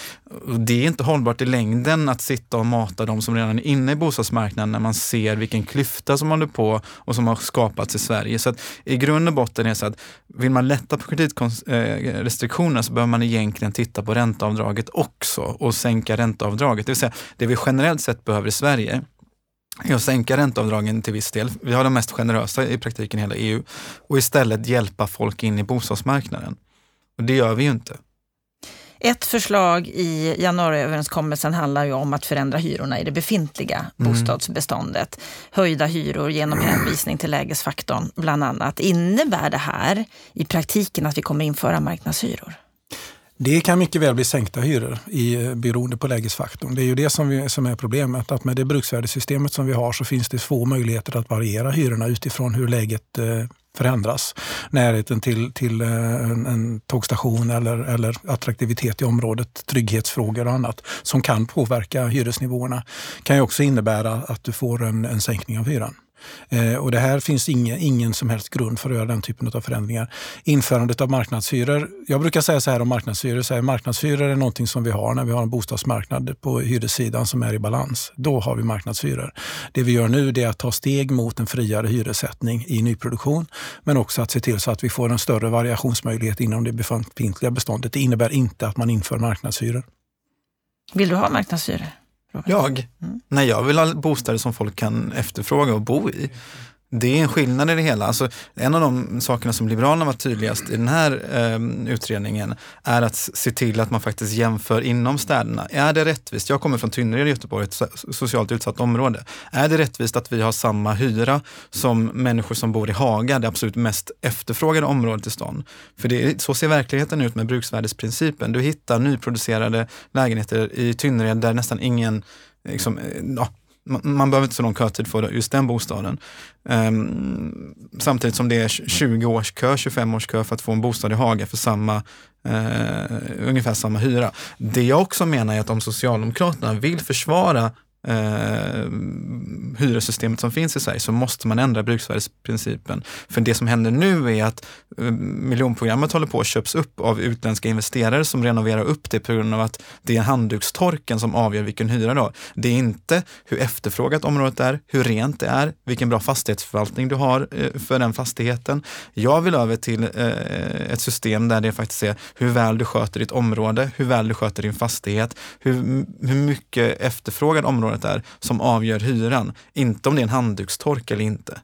Det är inte hållbart i längden att sitta och mata de som redan är inne i bostadsmarknaden när man ser vilken klyfta som håller på och som har skapats i Sverige. Så att i grund och botten är det så att vill man lätta på kreditrestriktionerna eh, så behöver man egentligen titta på ränteavdraget också och sänka ränteavdraget. Det vill säga det vi generellt sett behöver i Sverige är att sänka ränteavdragen till viss del. Vi har de mest generösa i praktiken i hela EU och istället hjälpa folk in i bostadsmarknaden. Och det gör vi ju inte. Ett förslag i januariöverenskommelsen handlar ju om att förändra hyrorna i det befintliga mm. bostadsbeståndet. Höjda hyror genom hänvisning till lägesfaktorn bland annat. Innebär det här i praktiken att vi kommer införa marknadshyror? Det kan mycket väl bli sänkta hyror i, eh, beroende på lägesfaktorn. Det är ju det som, vi, som är problemet. Att med det bruksvärdessystemet som vi har så finns det få möjligheter att variera hyrorna utifrån hur läget eh, förändras. Närheten till, till eh, en, en tågstation eller, eller attraktivitet i området, trygghetsfrågor och annat som kan påverka hyresnivåerna kan ju också innebära att du får en, en sänkning av hyran. Eh, och det här finns ingen, ingen som helst grund för att göra den typen av förändringar. Införandet av marknadshyror. Jag brukar säga så här om marknadshyror. Så här, marknadshyror är någonting som vi har när vi har en bostadsmarknad på hyressidan som är i balans. Då har vi marknadshyror. Det vi gör nu är att ta steg mot en friare hyressättning i nyproduktion. Men också att se till så att vi får en större variationsmöjlighet inom det befintliga beståndet. Det innebär inte att man inför marknadshyror. Vill du ha marknadshyror? Jag? Mm. Nej, jag vill ha bostäder som folk kan efterfråga och bo i. Det är en skillnad i det hela. Alltså, en av de sakerna som Liberalerna var tydligast i den här eh, utredningen är att se till att man faktiskt jämför inom städerna. Är det rättvist? Jag kommer från Tynnered i Göteborg, ett socialt utsatt område. Är det rättvist att vi har samma hyra som människor som bor i Haga, det absolut mest efterfrågade området i stan? För det, så ser verkligheten ut med bruksvärdesprincipen. Du hittar nyproducerade lägenheter i Tynnered där nästan ingen liksom, eh, ja, man behöver inte så lång kötid för just den bostaden. Um, samtidigt som det är 20 års kö, 25 års kö för att få en bostad i Haga för samma, uh, ungefär samma hyra. Det jag också menar är att om Socialdemokraterna vill försvara eh, hyressystemet som finns i Sverige så måste man ändra bruksvärdesprincipen. För det som händer nu är att eh, miljonprogrammet håller på att köps upp av utländska investerare som renoverar upp det på grund av att det är handdukstorken som avgör vilken hyra du har. Det är inte hur efterfrågat området är, hur rent det är, vilken bra fastighetsförvaltning du har eh, för den fastigheten. Jag vill över till eh, ett system där det faktiskt är hur väl du sköter ditt område, hur väl du sköter din fastighet, hur, hur mycket efterfrågad område området är som avgör hyran, inte om det är en handdukstork eller inte.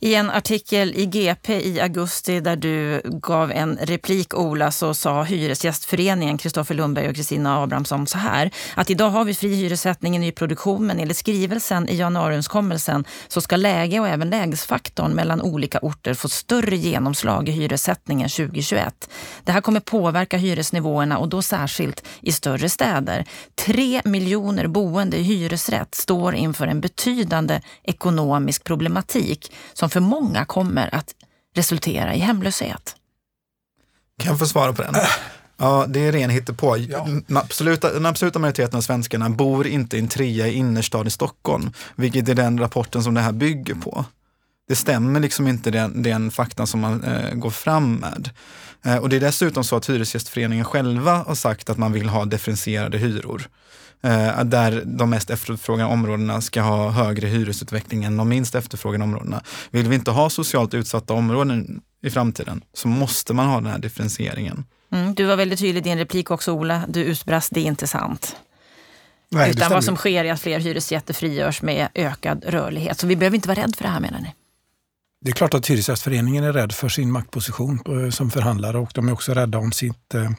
I en artikel i GP i augusti där du gav en replik, Ola, så sa Hyresgästföreningen, Kristoffer Lundberg och Kristina Abrahamsson så här. Att idag har vi fri hyressättning i nyproduktion men enligt skrivelsen i januariöverenskommelsen så ska läge och även lägesfaktorn mellan olika orter få större genomslag i hyressättningen 2021. Det här kommer påverka hyresnivåerna och då särskilt i större städer. Tre miljoner boende i hyresrätt står inför en betydande ekonomisk problematik som för många kommer att resultera i hemlöshet. Kan jag få svara på den? Ja, det är ren hittepå. Ja. Den, absoluta, den absoluta majoriteten av svenskarna bor inte i en trea i innerstad i Stockholm, vilket är den rapporten som det här bygger på. Det stämmer liksom inte den, den faktan som man eh, går fram med. Eh, och det är dessutom så att Hyresgästföreningen själva har sagt att man vill ha differentierade hyror. Eh, där de mest efterfrågade områdena ska ha högre hyresutveckling än de minst efterfrågade områdena. Vill vi inte ha socialt utsatta områden i framtiden så måste man ha den här differentieringen. Mm, du var väldigt tydlig i din replik också Ola. Du utbrast, det är inte sant. Nej, Utan vad som sker är att fler hyresgäster frigörs med ökad rörlighet. Så vi behöver inte vara rädda för det här menar ni? Det är klart att Hyresgästföreningen är rädd för sin maktposition eh, som förhandlare och de är också rädda om sitt, eh,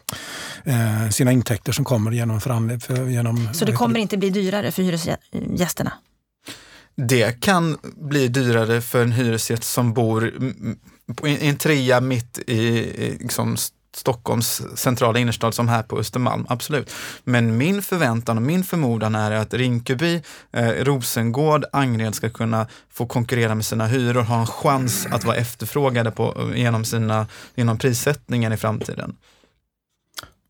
eh sina intäkter som kommer genom förhandling. Genom, Så det kommer inte bli dyrare för hyresgästerna? Det kan bli dyrare för en hyresgäst som bor i en trea mitt i liksom, Stockholms centrala innerstad som här på Östermalm, absolut. Men min förväntan och min förmodan är att Rinkeby, eh, Rosengård, Angered ska kunna få konkurrera med sina hyror, ha en chans att vara efterfrågade på, eh, genom, sina, genom prissättningen i framtiden.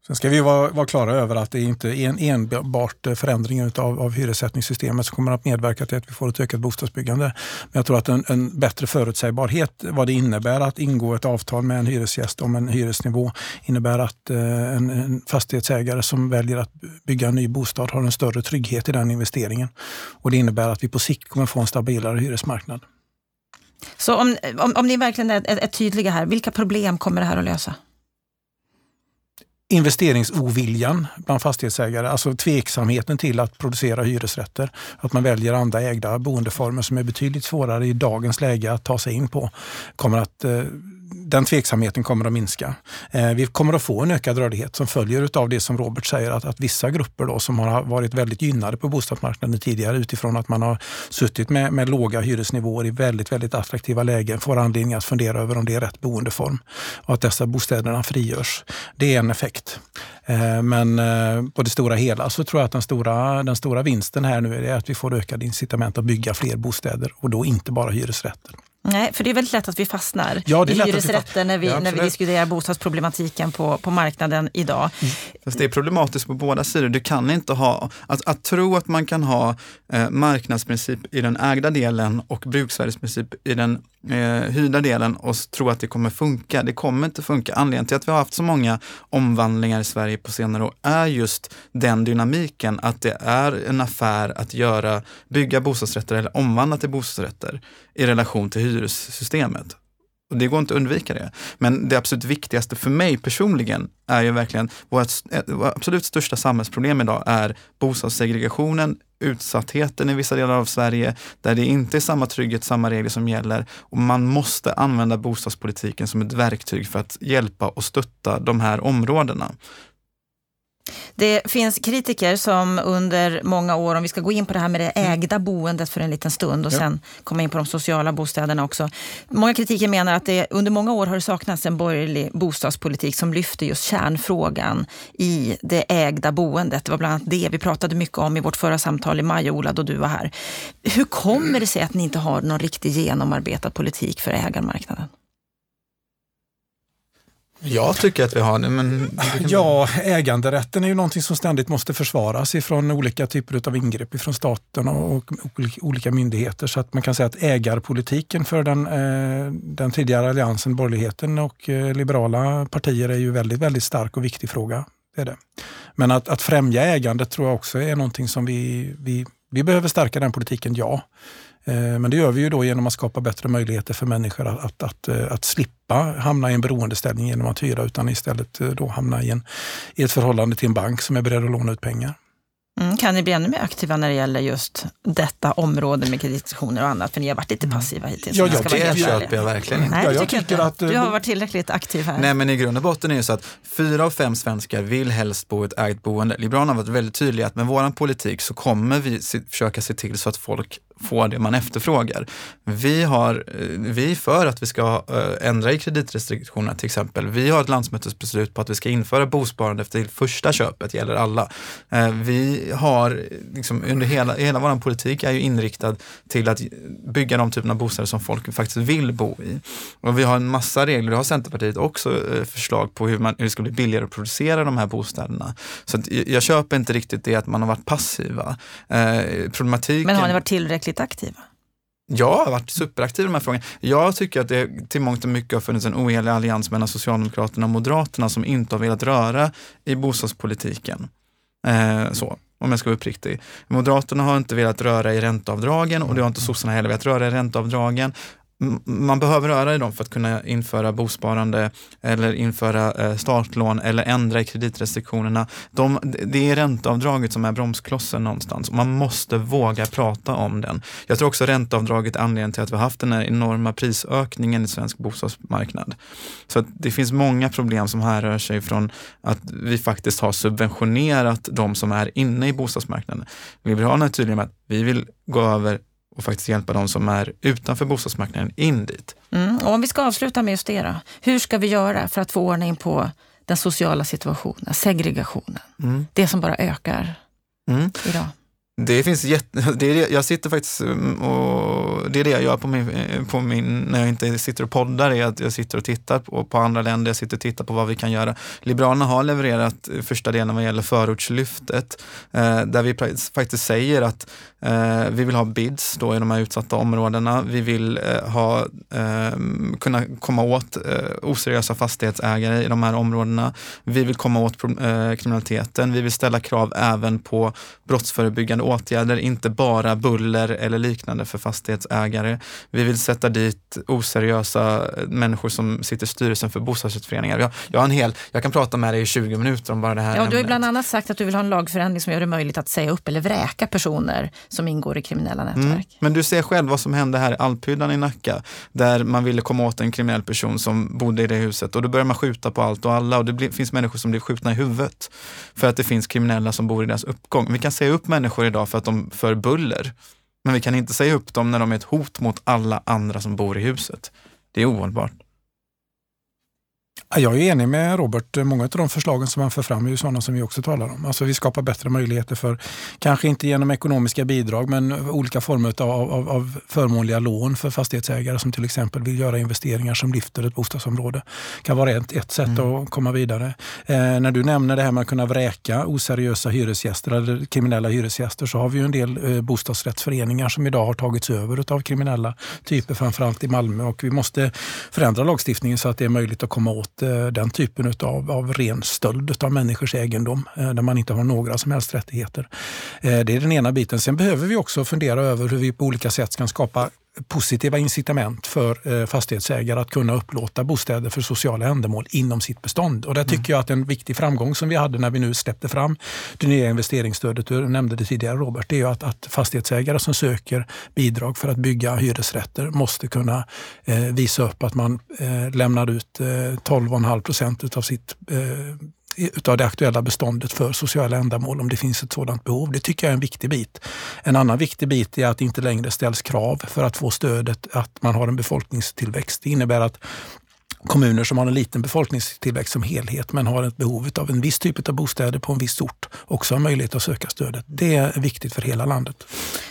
Sen ska vi vara, vara klara över att det inte är en enbart förändring av, av hyressättningssystemet som kommer att medverka till att vi får ett ökat bostadsbyggande. Men jag tror att en, en, bättre förutsägbarhet vad det innebär att ingå ett avtal med en hyresgäst om en hyresnivå innebär att eh, en, en fastighetsägare som väljer att bygga en ny bostad har en större trygghet i den investeringen. Och det innebär att vi på sikt kommer få en stabilare hyresmarknad. Så om, om, om ni verkligen är, är, är tydliga här, vilka problem kommer det här att lösa? Investeringsoviljan bland fastighetsägare, alltså tveksamheten till att producera hyresrätter. Att man väljer andra ägda boendeformer som är betydligt svårare i dagens läge att ta sig in på, kommer att eh, den tveksamheten kommer att minska. Eh, vi kommer att få en ökad rörlighet som följer av det som Robert säger, att, att vissa grupper då, som har varit väldigt gynnade på bostadsmarknaden tidigare utifrån att man har suttit med, med låga hyresnivåer i väldigt, väldigt attraktiva lägen får anledning att fundera över om det är rätt boendeform och att dessa bostäderna frigörs. Det är en effekt. Eh, men eh, på det stora hela så tror jag att den stora, den stora vinsten här nu är att vi får ökade incitament att bygga fler bostäder och då inte bara hyresrätter. Nej, för det är väldigt lätt att vi fastnar ja, i hyresrätter när vi, ja, när vi diskuterar bostadsproblematiken på, på marknaden idag. Mm. Fast det är problematiskt på båda sidor. Du kan inte ha, att, att tro att man kan ha eh, marknadsprincip i den ägda delen och bruksvärdesprincip i den eh, hyrda delen och tro att det kommer funka. Det kommer inte funka. Anledningen till att vi har haft så många omvandlingar i Sverige på senare år är just den dynamiken att det är en affär att göra, bygga bostadsrätter eller omvandla till bostadsrätter i relation till hyressystemet. Och det går inte att undvika det. Men det absolut viktigaste för mig personligen är ju verkligen, vårt, vårt absolut största samhällsproblem idag är bostadssegregationen, utsattheten i vissa delar av Sverige, där det inte är samma trygghet, samma regler som gäller. Och man måste använda bostadspolitiken som ett verktyg för att hjälpa och stötta de här områdena. Det finns kritiker som under många år, om vi ska gå in på det här med det mm. ägda boendet för en liten stund och ja. sen komma in på de sociala bostäderna också. Många kritiker menar att det under många år har det saknats en borgerlig bostadspolitik som lyfter just kärnfrågan i det ägda boendet. Det var bland annat det vi pratade mycket om i vårt förra samtal i maj, Ola, då du var här. Hur kommer det sig att ni inte har någon riktigt genomarbetad politik för ägarmarknaden? Jag tycker att vi har det. Men... Ja, äganderätten är ju någonting som ständigt måste försvaras ifrån olika typer av ingrepp från staten och olika myndigheter. Så att man kan säga att ägarpolitiken för den, eh, den tidigare alliansen, borgerligheten och eh, liberala partier är ju väldigt, väldigt stark och viktig fråga. Det är det. Men att, att främja ägandet tror jag också är någonting som vi, vi, vi behöver stärka den politiken, ja. Eh, men det gör vi ju då genom att skapa bättre möjligheter för människor att, att, att, eh, att slippa hamna i en beroendeställning genom att hyra utan istället eh, då hamna i, en, i ett förhållande till en bank som är beredd att låna ut pengar. Mm, kan ni bli ännu mer aktiva när det gäller just detta område med kreditrestriktioner och annat? För ni har varit lite passiva hittills. Ja, jag ska Det köper jag verkligen inte. Nej, Ja, jag tycker tycker att, Du har varit tillräckligt aktiv här. Nej, men i grund och botten är det så att fyra av fem svenskar vill helst bo i ett ägt boende. Liberalerna har varit väldigt tydliga att med vår politik så kommer vi se, försöka se till så att folk får det man efterfrågar. Vi, har, eh, vi är för att vi ska eh, ändra i kreditrestriktionerna till exempel. Vi har ett landsmötesbeslut på att vi ska införa bosparande efter första köpet, gäller alla. Eh, Vi har liksom under hela, hela vår politik är ju inriktad till att bygga de typerna av bostäder som folk faktiskt vill bo i. Och vi har en massa regler, det har Centerpartiet också förslag på hur, man, hur det ska bli billigare att producera de här bostäderna. Så jag köper inte riktigt det att man har varit passiva. Problematiken... Men har ni varit tillräckligt aktiva? Jag har varit superaktiv i de här frågorna. Jag tycker att det till mångt och mycket har funnits en ohelig allians mellan Socialdemokraterna och Moderaterna som inte har velat röra i bostadspolitiken. Eh, så, om jag ska vara uppriktig. Moderaterna har inte velat röra i ränteavdragen och det har inte sossarna heller velat röra i ränteavdragen. Man behöver röra i dem för att kunna införa bosparande eller införa eh, startlån eller ändra i kreditrestriktionerna. De, det är ränteavdraget som är bromsklossen någonstans. och Man måste våga prata om den. Jag tror också ränteavdraget är anledningen till att vi har haft den här enorma prisökningen i svensk bostadsmarknad. Så att det finns många problem som härrör sig från att vi faktiskt har subventionerat de som är inne i bostadsmarknaden. Liberalerna är tydliga med att vi vill gå över och faktiskt hjälpa de som är utanför bostadsmarknaden in dit. Mm. Och om vi ska avsluta med just det då. Hur ska vi göra för att få ordning på den sociala situationen, segregationen? Mm. Det som bara ökar Mm. idag. Det finns jätte, det är det, jag sitter faktiskt mm, och det är det jag gör på min, eh, på min, när jag inte sitter och poddar, är att jag sitter och tittar på, på andra länder, jag sitter och tittar på vad vi kan göra. Liberalerna har levererat eh, första delen vad gäller förortslyftet, eh, där vi faktiskt säger att eh, vi vill ha bids då i de här utsatta områdena. Vi vill eh, ha, eh, kunna komma åt eh, oseriösa fastighetsägare i de här områdena. Vi vill komma åt eh, kriminaliteten. Vi vill ställa krav även på brottsförebyggande åtgärder, inte bara buller eller liknande för fastighetsägare. Vi vill sätta dit oseriösa människor som sitter i styrelsen för bostadsrättsföreningar. Jag, jag, har en hel, jag kan prata med dig i 20 minuter om bara det här Ja, du har bland annat sagt att du vill ha en lagförändring som gör det möjligt att säga upp eller vräka personer som ingår i kriminella nätverk. Mm. Men du ser själv vad som hände här i Alphyddan i Nacka, där man ville komma åt en kriminell person som bodde i det huset och då börjar man skjuta på allt och alla och det blir, finns människor som blir skjutna i huvudet för att det finns kriminella som bor i deras uppgång. Vi kan säga upp människor idag för att de för buller, men vi kan inte säga upp dem när de är ett hot mot alla andra som bor i huset. Det är ohållbart. Ja, Jag är enig med Robert. Många av de förslagen som han för fram är ju sådana som vi också talar om. Alltså vi skapar bättre möjligheter för, kanske inte genom ekonomiska bidrag, men olika former av, av, av förmånliga lån för fastighetsägare som till exempel vill göra investeringar som lyfter ett bostadsområde. kan vara ett, ett sätt att komma vidare. Eh, när du nämner det här med att kunna vräka oseriösa hyresgäster eller kriminella hyresgäster så har vi ju en del eh, bostadsrättsföreningar som idag har tagits över av kriminella typer, framförallt i Malmö. Och vi måste förändra lagstiftningen så att det är möjligt att komma åt Eh, den typen av, av ren stöld av människors egendom eh, där man inte har några som helst rättigheter. Eh, det är den ena biten. Sen behöver vi också fundera över hur vi på olika sätt kan skapa positiva incitament för eh, fastighetsägare att kunna upplåta bostäder för sociala ändamål inom sitt bestånd. Och där tycker jag att en viktig framgång som vi hade när vi nu släppte fram det nya investeringsstödet, du nämnde det tidigare Robert, det är att, att fastighetsägare som söker bidrag för att bygga hyresrätter måste kunna eh, visa upp att man eh, lämnar ut eh, 12,5 procent av sitt eh, utav det aktuella beståndet för sociala ändamål om det finns ett sådant behov. Det tycker jag är en viktig bit. En annan viktig bit är att det inte längre ställs krav för att få stödet att man har en befolkningstillväxt. Det innebär att kommuner som har en liten befolkningstillväxt som helhet men har ett behov av en viss typ av bostäder på en viss ort också har möjlighet att söka stödet. Det är viktigt för hela landet.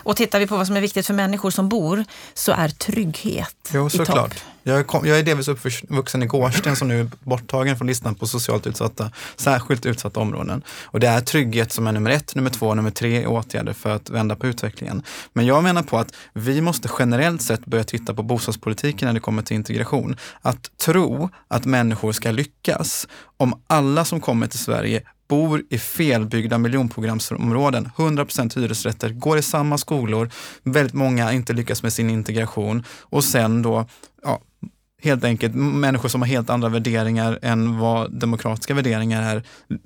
Och tittar vi på vad som är viktigt för människor som bor så är trygghet Jo, i såklart. topp. Jag, kom, jag är delvis uppvuxen i Gårdsten som nu är borttagen från listan på socialt utsatta, särskilt utsatta områden. Och det är trygghet som är nummer ett, nummer två, nummer tre i åtgärder för att vända på utvecklingen. Men jag menar på att vi måste generellt sett börja titta på bostadspolitiken när det kommer till integration. Att tro att människor ska lyckas om alla som kommer till Sverige bor i felbyggda miljonprogramsområden, 100% hyresrätter, går i samma skolor, väldigt många inte lyckas med sin integration och sen då ja, helt enkelt människor som har helt andra värderingar än vad demokratiska värderingar är,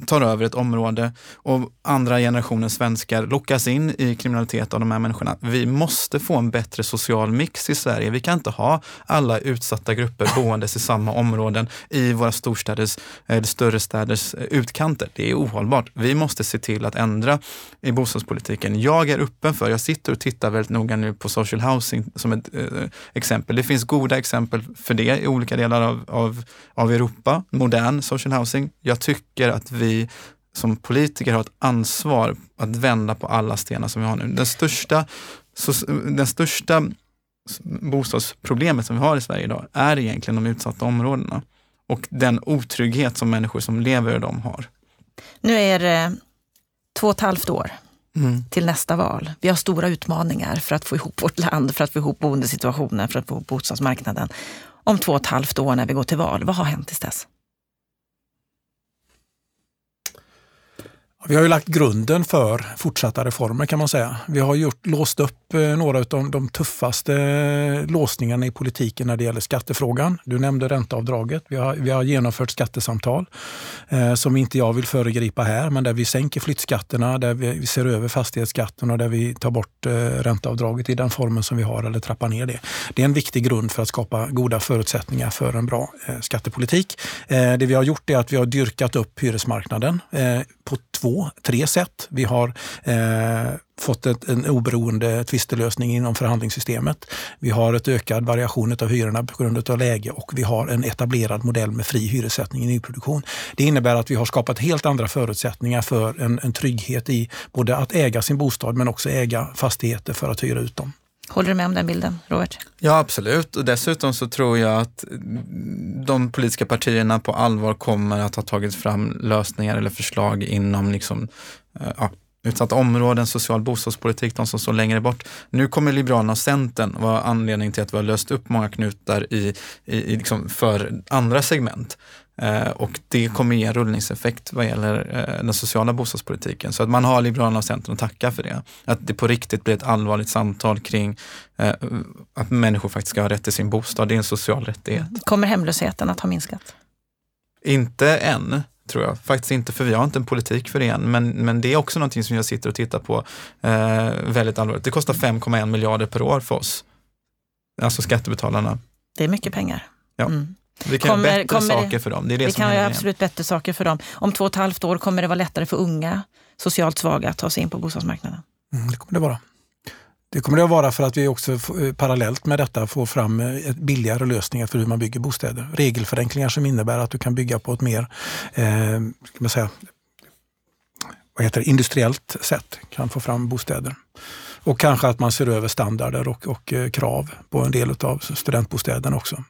tar över ett område och andra generationen svenskar lockas in i kriminalitet av de här människorna. Vi måste få en bättre social mix i Sverige. Vi kan inte ha alla utsatta grupper boendes i samma områden i våra storstäders, eller större städers eh, utkanter. Det är ohållbart. Vi måste se till att ändra i bostadspolitiken. Jag är öppen för, jag sitter och tittar väldigt noga nu på social housing som ett eh, exempel. Det finns goda exempel för det i olika delar av, av, av Europa, modern social housing. Jag tycker att vi som politiker har ett ansvar att vända på alla stenar som vi har nu. Den största, den största bostadsproblemet som vi har i Sverige idag är egentligen de utsatta områdena och den otrygghet som människor som lever i dem har. Nu är det två och ett halvt år mm. till nästa val. Vi har stora utmaningar för att få ihop vårt land, för att få ihop boendesituationen, för att få ihop bostadsmarknaden om två och ett halvt år när vi går till val. Vad har hänt tills dess? Vi har ju lagt grunden för fortsatta reformer kan man säga. Vi har gjort, låst upp eh, några av de, de tuffaste eh, låsningarna i politiken när det gäller skattefrågan. Du nämnde ränteavdraget. Vi har, vi har genomfört skattesamtal eh, som inte jag vill föregripa här, men där vi sänker flyttskatterna, där vi, vi ser över fastighetsskatten och där vi tar bort eh, ränteavdraget i den formen som vi har eller trappar ner det. Det är en viktig grund för att skapa goda förutsättningar för en bra eh, skattepolitik. Eh, det vi har gjort är att vi har dyrkat upp hyresmarknaden eh, på två, tre sätt. Vi har eh, fått ett, en oberoende tvistelösning inom förhandlingssystemet. Vi har ett ökad variation av hyrorna på grund av läge och vi har en etablerad modell med fri hyressättning i nyproduktion. Det innebär att vi har skapat helt andra förutsättningar för en, en trygghet i både att äga sin bostad men också äga fastigheter för att hyra ut dem. Håller du med om den bilden, Robert? Ja, absolut. Och dessutom så tror jag att de politiska partierna på allvar kommer att ha tagit fram lösningar eller förslag inom liksom, eh, ja, utsatta områden, social bostadspolitik, de som står längre bort. Nu kommer Liberalerna och Centern vara anledning till att vi har löst upp många knutar i, i, i liksom för andra segment. Eh, och det kommer ge rullningseffekt vad gäller eh, den sociala bostadspolitiken. Så att man har Liberalerna och Centern att tacka för det. Att det på riktigt blir ett allvarligt samtal kring eh, att människor faktiskt ska ha rätt till sin bostad. Det är en social rättighet. Kommer hemlösheten att ha minskat? Inte än tror jag. Faktiskt inte, för vi har inte en politik för det än. Men, men det är också någonting som jag sitter och tittar på eh, väldigt allvarligt. Det kostar 5,1 miljarder per år för oss. Alltså skattebetalarna. Det är mycket pengar. Ja. Mm. Vi kan kommer, göra bättre kommer saker för dem. Det är det vi som kan göra absolut bättre saker för dem. Om två och ett halvt år kommer det vara lättare för unga socialt svaga att ta sig in på bostadsmarknaden. Mm, det kommer det vara. Det kommer det att vara för att vi också eh, parallellt med detta får fram eh, billigare lösningar för hur man bygger bostäder. Regelförenklingar som innebär att du kan bygga på ett mer eh, ska man säga, vad heter det, industriellt sätt, kan få fram bostäder. Och kanske att man ser över standarder och, och eh, krav på en del av studentbostäderna också.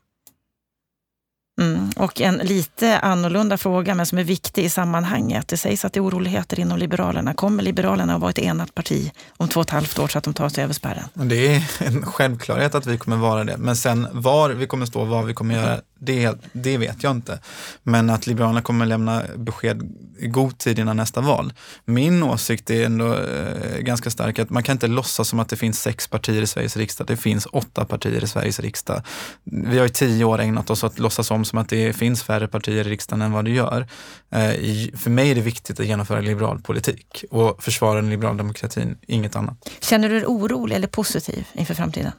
Mm. Och en lite annorlunda fråga, men som är viktig i sammanhanget. Det sägs att det är oroligheter inom Liberalerna. Kommer Liberalerna att vara ett enat parti om två och ett halvt år så att de tar sig över spärren? Det är en självklarhet att vi kommer vara det. Men sen var vi kommer stå, vad vi kommer göra, det, det vet jag inte. Men att Liberalerna kommer lämna besked i god tid innan nästa val. Min åsikt är ändå eh, ganska stark att man kan inte låtsas som att det finns sex partier i Sveriges riksdag. Det finns åtta partier i Sveriges riksdag. Vi har i tio år ägnat oss åt att låtsas om som att det är finns färre partier i riksdagen än vad det gör. Eh, för mig är det viktigt att genomföra liberal politik och försvara den liberala demokratin, inget annat. Känner du dig orolig eller positiv inför framtiden?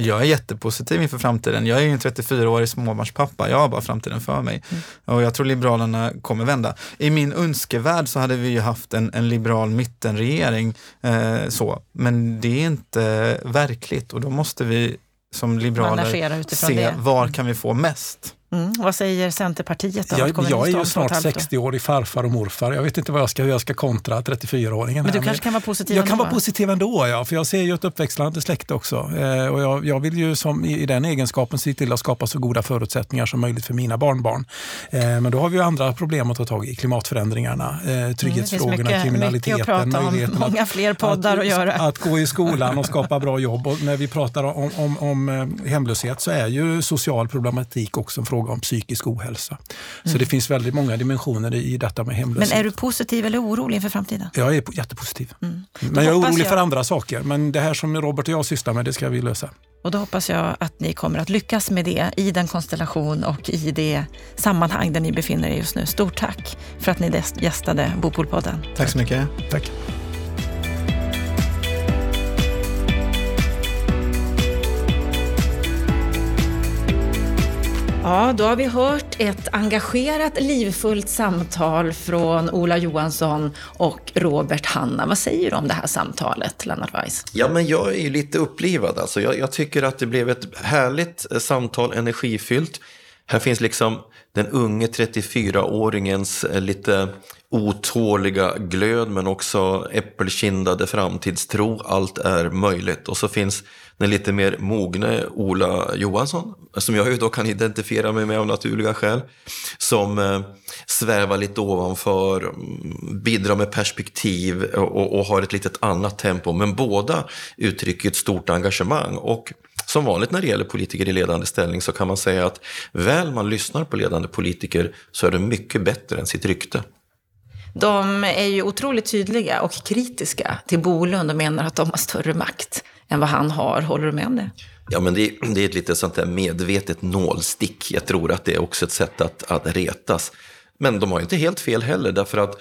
Jag är jättepositiv inför framtiden. Jag är ju en 34-årig småbarnspappa. Jag har bara framtiden för mig. Mm. Och jag tror Liberalerna kommer vända. I min önskevärld så hade vi ju haft en, en liberal mittenregering. Eh, så. Men det är inte verkligt och då måste vi som liberaler se det. var kan vi få mest. Mm. Vad säger Centerpartiet? Då? Jag, jag är ju snart 60-årig farfar och morfar. Jag vet inte vad jag ska, jag ska kontra 34-åringen. Men du kanske kan vara positiv Jag ändå? kan vara positiv ändå, ja. För jag ser ju ett uppväxlande släkte också. Eh, och jag, jag, vill ju som, i, i, den egenskapen se till att skapa så goda förutsättningar som möjligt för mina barnbarn. Eh, men då har vi ju andra problem att ta tag i. Klimatförändringarna, eh, trygghetsfrågorna, mm, mycket, kriminaliteten. Mycket att om, många fler poddar att, att, göra. Att gå i skolan och skapa bra jobb. Och när vi pratar om, om, om eh, hemlöshet så är ju social problematik också en fråga om psykisk ohälsa ohälsa. Mm. Så det finns väldigt många dimensioner i detta med hemlöshet. Men är du positiv eller orolig inför framtiden? Jag är jättepositiv. Mm. Men jag är orolig jag. för andra saker. Men det här som Robert och jag sysslar med, det ska vi lösa. Och då hoppas jag att ni kommer att lyckas med det i den konstellation och i det sammanhang där ni befinner er just nu. Stort tack för att ni gästade Bopolpodden. Tack så mycket. Tack. Ja, då har vi hört ett engagerat, livfullt samtal från Ola Johansson och Robert Hanna. Vad säger du om det här samtalet, Lennart Weiss? Ja, men jag är ju lite upplivad. Alltså. Jag, jag tycker att det blev ett härligt eh, samtal, energifyllt. Här finns liksom den unge 34-åringens eh, lite otåliga glöd men också äppelkindade framtidstro. Allt är möjligt. Och så finns den lite mer mogne Ola Johansson, som jag ju då kan identifiera mig med av naturliga skäl, som eh, svävar lite ovanför, mm, bidrar med perspektiv och, och har ett litet annat tempo. Men båda uttrycker ett stort engagemang. Och som vanligt när det gäller politiker i ledande ställning så kan man säga att väl man lyssnar på ledande politiker så är det mycket bättre än sitt rykte. De är ju otroligt tydliga och kritiska till Bolund och menar att de har större makt än vad han har. Håller du med om det? Ja, men det, det är ett lite sånt där medvetet nålstick. Jag tror att det är också ett sätt att, att retas. Men de har inte helt fel heller, därför att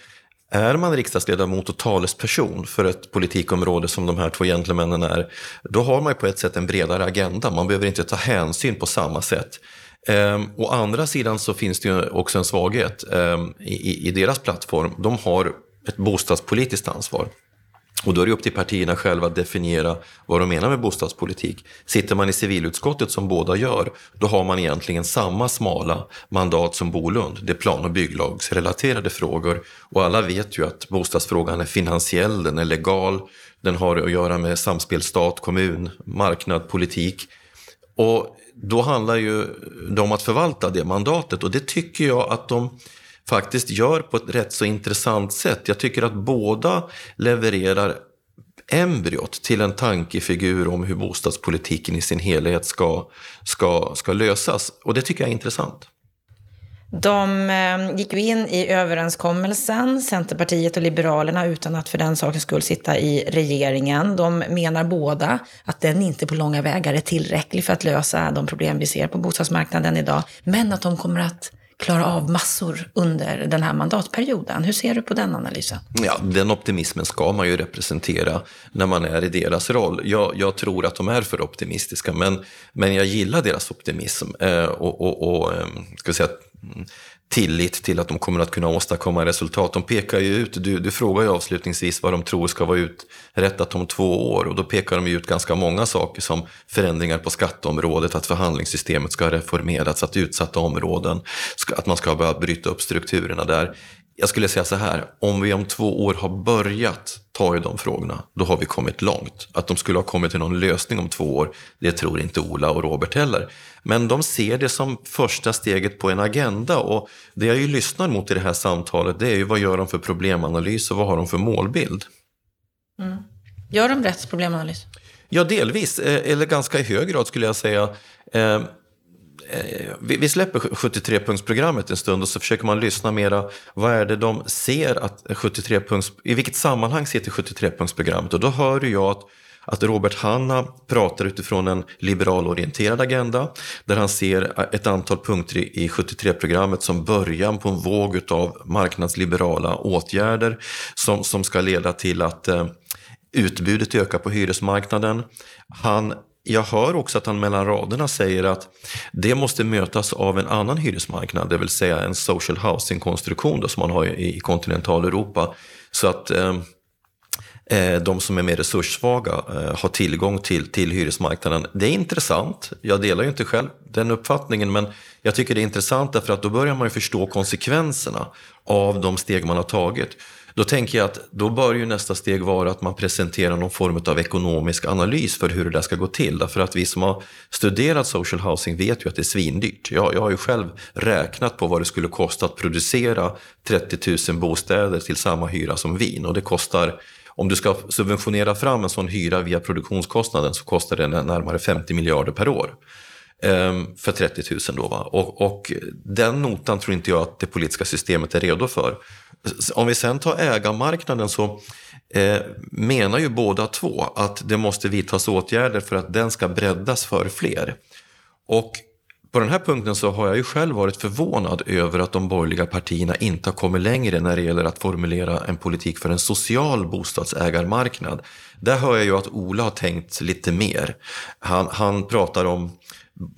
är man riksdagsledamot och talesperson för ett politikområde som de här två gentlemännen är, då har man ju på ett sätt en bredare agenda. Man behöver inte ta hänsyn på samma sätt. Ehm, å andra sidan så finns det ju också en svaghet ehm, i, i deras plattform. De har ett bostadspolitiskt ansvar. Och då är det upp till partierna själva att definiera vad de menar med bostadspolitik. Sitter man i civilutskottet som båda gör, då har man egentligen samma smala mandat som Bolund. Det är plan och bygglagsrelaterade frågor. Och alla vet ju att bostadsfrågan är finansiell, den är legal, den har att göra med samspel stat, kommun, marknad, politik. Och då handlar ju det om att förvalta det mandatet och det tycker jag att de faktiskt gör på ett rätt så intressant sätt. Jag tycker att båda levererar embryot till en tankefigur om hur bostadspolitiken i sin helhet ska, ska, ska lösas. Och det tycker jag är intressant. De eh, gick ju in i överenskommelsen, Centerpartiet och Liberalerna, utan att för den sakens skull sitta i regeringen. De menar båda att den inte på långa vägar är tillräcklig för att lösa de problem vi ser på bostadsmarknaden idag, men att de kommer att klara av massor under den här mandatperioden. Hur ser du på den analysen? Ja, den optimismen ska man ju representera när man är i deras roll. Jag, jag tror att de är för optimistiska, men, men jag gillar deras optimism eh, och, och, och eh, ska säga, tillit till att de kommer att kunna åstadkomma resultat. De pekar ju ut, du, du frågar ju avslutningsvis vad de tror ska vara uträttat om två år och då pekar de ut ganska många saker som förändringar på skatteområdet, att förhandlingssystemet ska reformeras, att utsatta områden, att man ska börja bryta upp strukturerna där. Jag skulle säga så här, om vi om två år har börjat ta i de frågorna, då har vi kommit långt. Att de skulle ha kommit till någon lösning om två år, det tror inte Ola och Robert heller. Men de ser det som första steget på en agenda och det jag ju lyssnar mot i det här samtalet, det är ju vad gör de för problemanalys och vad har de för målbild? Mm. Gör de rätt problemanalys? Ja, delvis, eh, eller ganska i hög grad skulle jag säga. Eh, vi släpper 73-punktsprogrammet en stund och så försöker man lyssna mera. Vad är det de ser att 73 punkts, i vilket sammanhang sitter 73-punktsprogrammet? Och då hör jag att att Robert Hanna pratar utifrån en liberalorienterad agenda där han ser ett antal punkter i 73-programmet som början på en våg av marknadsliberala åtgärder som, som ska leda till att eh, utbudet ökar på hyresmarknaden. Han jag hör också att han mellan raderna säger att det måste mötas av en annan hyresmarknad, det vill säga en social housing-konstruktion som man har i kontinentaleuropa. Så att eh, eh, de som är mer resurssvaga eh, har tillgång till, till hyresmarknaden. Det är intressant. Jag delar ju inte själv den uppfattningen, men jag tycker det är intressant därför att då börjar man ju förstå konsekvenserna av de steg man har tagit. Då tänker jag att då bör ju nästa steg vara att man presenterar någon form av ekonomisk analys för hur det där ska gå till. Därför att vi som har studerat social housing vet ju att det är svindyrt. Jag, jag har ju själv räknat på vad det skulle kosta att producera 30 000 bostäder till samma hyra som Wien och det kostar om du ska subventionera fram en sån hyra via produktionskostnaden så kostar det närmare 50 miljarder per år. Ehm, för 30 000 då. Va? Och, och den notan tror inte jag att det politiska systemet är redo för. Om vi sen tar ägarmarknaden så eh, menar ju båda två att det måste vidtas åtgärder för att den ska breddas för fler. Och på den här punkten så har jag ju själv varit förvånad över att de borgerliga partierna inte har kommit längre när det gäller att formulera en politik för en social bostadsägarmarknad. Där hör jag ju att Ola har tänkt lite mer. Han, han pratar om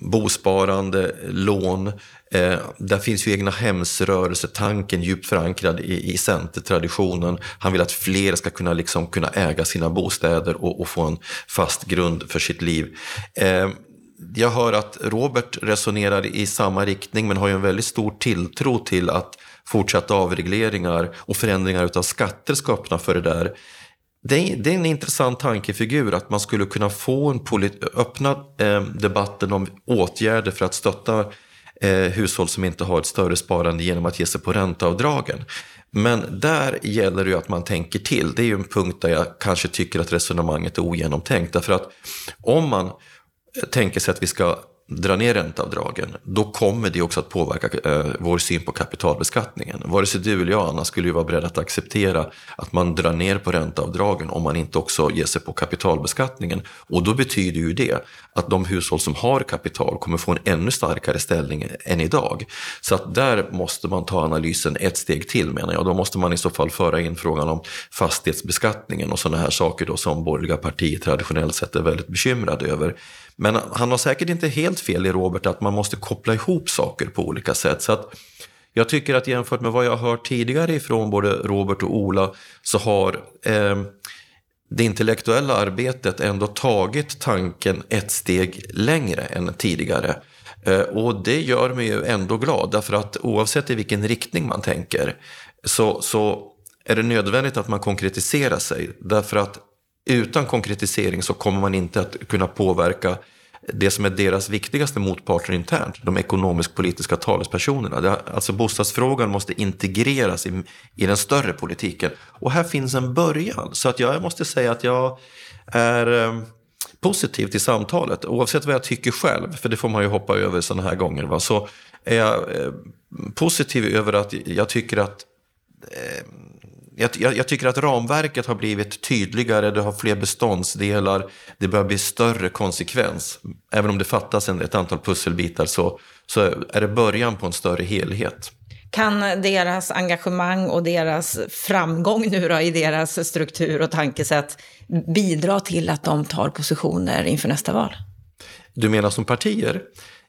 bosparande, lån. Eh, där finns ju egna hemsrörelsetanken djupt förankrad i, i centertraditionen. Han vill att fler ska kunna, liksom, kunna äga sina bostäder och, och få en fast grund för sitt liv. Eh, jag hör att Robert resonerar i samma riktning men har ju en väldigt stor tilltro till att fortsatta avregleringar och förändringar av skatter ska öppna för det där. Det är, det är en intressant tankefigur att man skulle kunna få en öppna eh, debatten om åtgärder för att stötta eh, hushåll som inte har ett större sparande genom att ge sig på ränteavdragen. Men där gäller det ju att man tänker till. Det är ju en punkt där jag kanske tycker att resonemanget är ogenomtänkt. Därför att om man eh, tänker sig att vi ska dra ner ränteavdragen, då kommer det också att påverka eh, vår syn på kapitalbeskattningen. Vare sig du eller jag, Anna, skulle ju vara beredda att acceptera att man drar ner på ränteavdragen om man inte också ger sig på kapitalbeskattningen. Och då betyder ju det att de hushåll som har kapital kommer få en ännu starkare ställning än idag. Så att där måste man ta analysen ett steg till menar jag. Då måste man i så fall föra in frågan om fastighetsbeskattningen och sådana här saker då som borgerliga partier traditionellt sett är väldigt bekymrade över. Men han har säkert inte helt fel i Robert att man måste koppla ihop saker på olika sätt. Så att jag tycker att jämfört med vad jag har hört tidigare ifrån både Robert och Ola så har eh, det intellektuella arbetet ändå tagit tanken ett steg längre än tidigare. Eh, och det gör mig ju ändå glad därför att oavsett i vilken riktning man tänker så, så är det nödvändigt att man konkretiserar sig. Därför att utan konkretisering så kommer man inte att kunna påverka det som är deras viktigaste motparter internt, de ekonomisk-politiska talespersonerna. Alltså bostadsfrågan måste integreras i, i den större politiken. Och här finns en början. Så att jag måste säga att jag är eh, positiv till samtalet. Oavsett vad jag tycker själv, för det får man ju hoppa över sådana här gånger. Va? Så är jag eh, positiv över att jag tycker att eh, jag, jag, jag, tycker att ramverket har blivit tydligare, det har fler beståndsdelar, det börjar bli större konsekvens. Även om det fattas en, ett antal pusselbitar så, så är det början på en större helhet. Kan deras engagemang och deras framgång nu då i deras struktur och tankesätt bidra till att de tar positioner inför nästa val? Du menar som partier?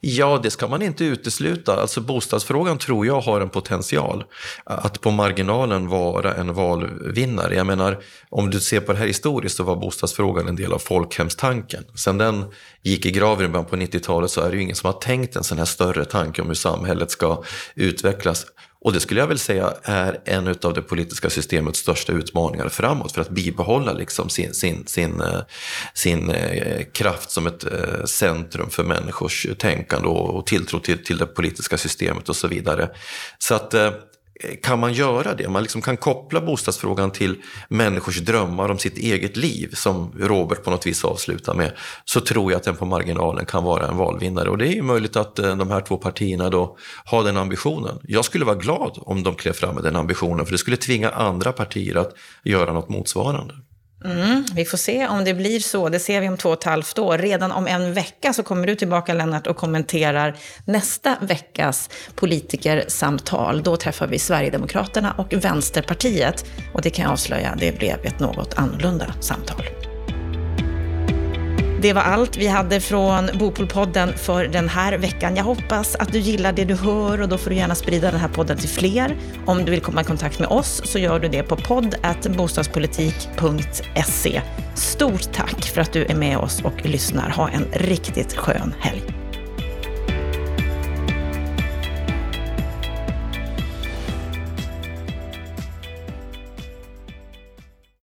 Ja, det ska man inte utesluta. Alltså bostadsfrågan tror jag har en potential att på marginalen vara en valvinnare. Jag menar, om du ser på det här historiskt så var bostadsfrågan en del av folkhemstanken. Sen den gick i graven i början på 90-talet så är det ju ingen som har tänkt en sån här större tanke om hur samhället ska utvecklas. Och det skulle jag väl säga är en av det politiska systemets största utmaningar framåt för att bibehålla liksom sin, sin, sin, eh, sin eh, kraft som ett eh, centrum för människors tänkande och tilltro till, till det politiska systemet och så vidare. Så att kan man göra det? Man liksom kan koppla bostadsfrågan till människors drömmar om sitt eget liv, som Robert på något vis avslutar med, så tror jag att den på marginalen kan vara en valvinnare. Och det är ju möjligt att eh, de här två partierna då har den ambitionen. Jag skulle vara glad om de klev fram med den ambitionen, för det skulle tvinga andra partier att göra något motsvarande. Mm, vi får se om det blir så. Det ser vi om två och ett halvt år. Redan om en vecka så kommer du tillbaka, Lennart, och kommenterar nästa veckas politikersamtal. Då träffar vi Sverigedemokraterna och Vänsterpartiet. Och det kan jag avslöja, det blev ett något annorlunda samtal. Det var allt vi hade från Bopolpodden för den här veckan. Jag hoppas att du gillar det du hör och då får du gärna sprida den här podden till fler. Om du vill komma i kontakt med oss så gör du det på podd.bostadspolitik.se. Stort tack för att du är med oss och lyssnar. Ha en riktigt skön helg.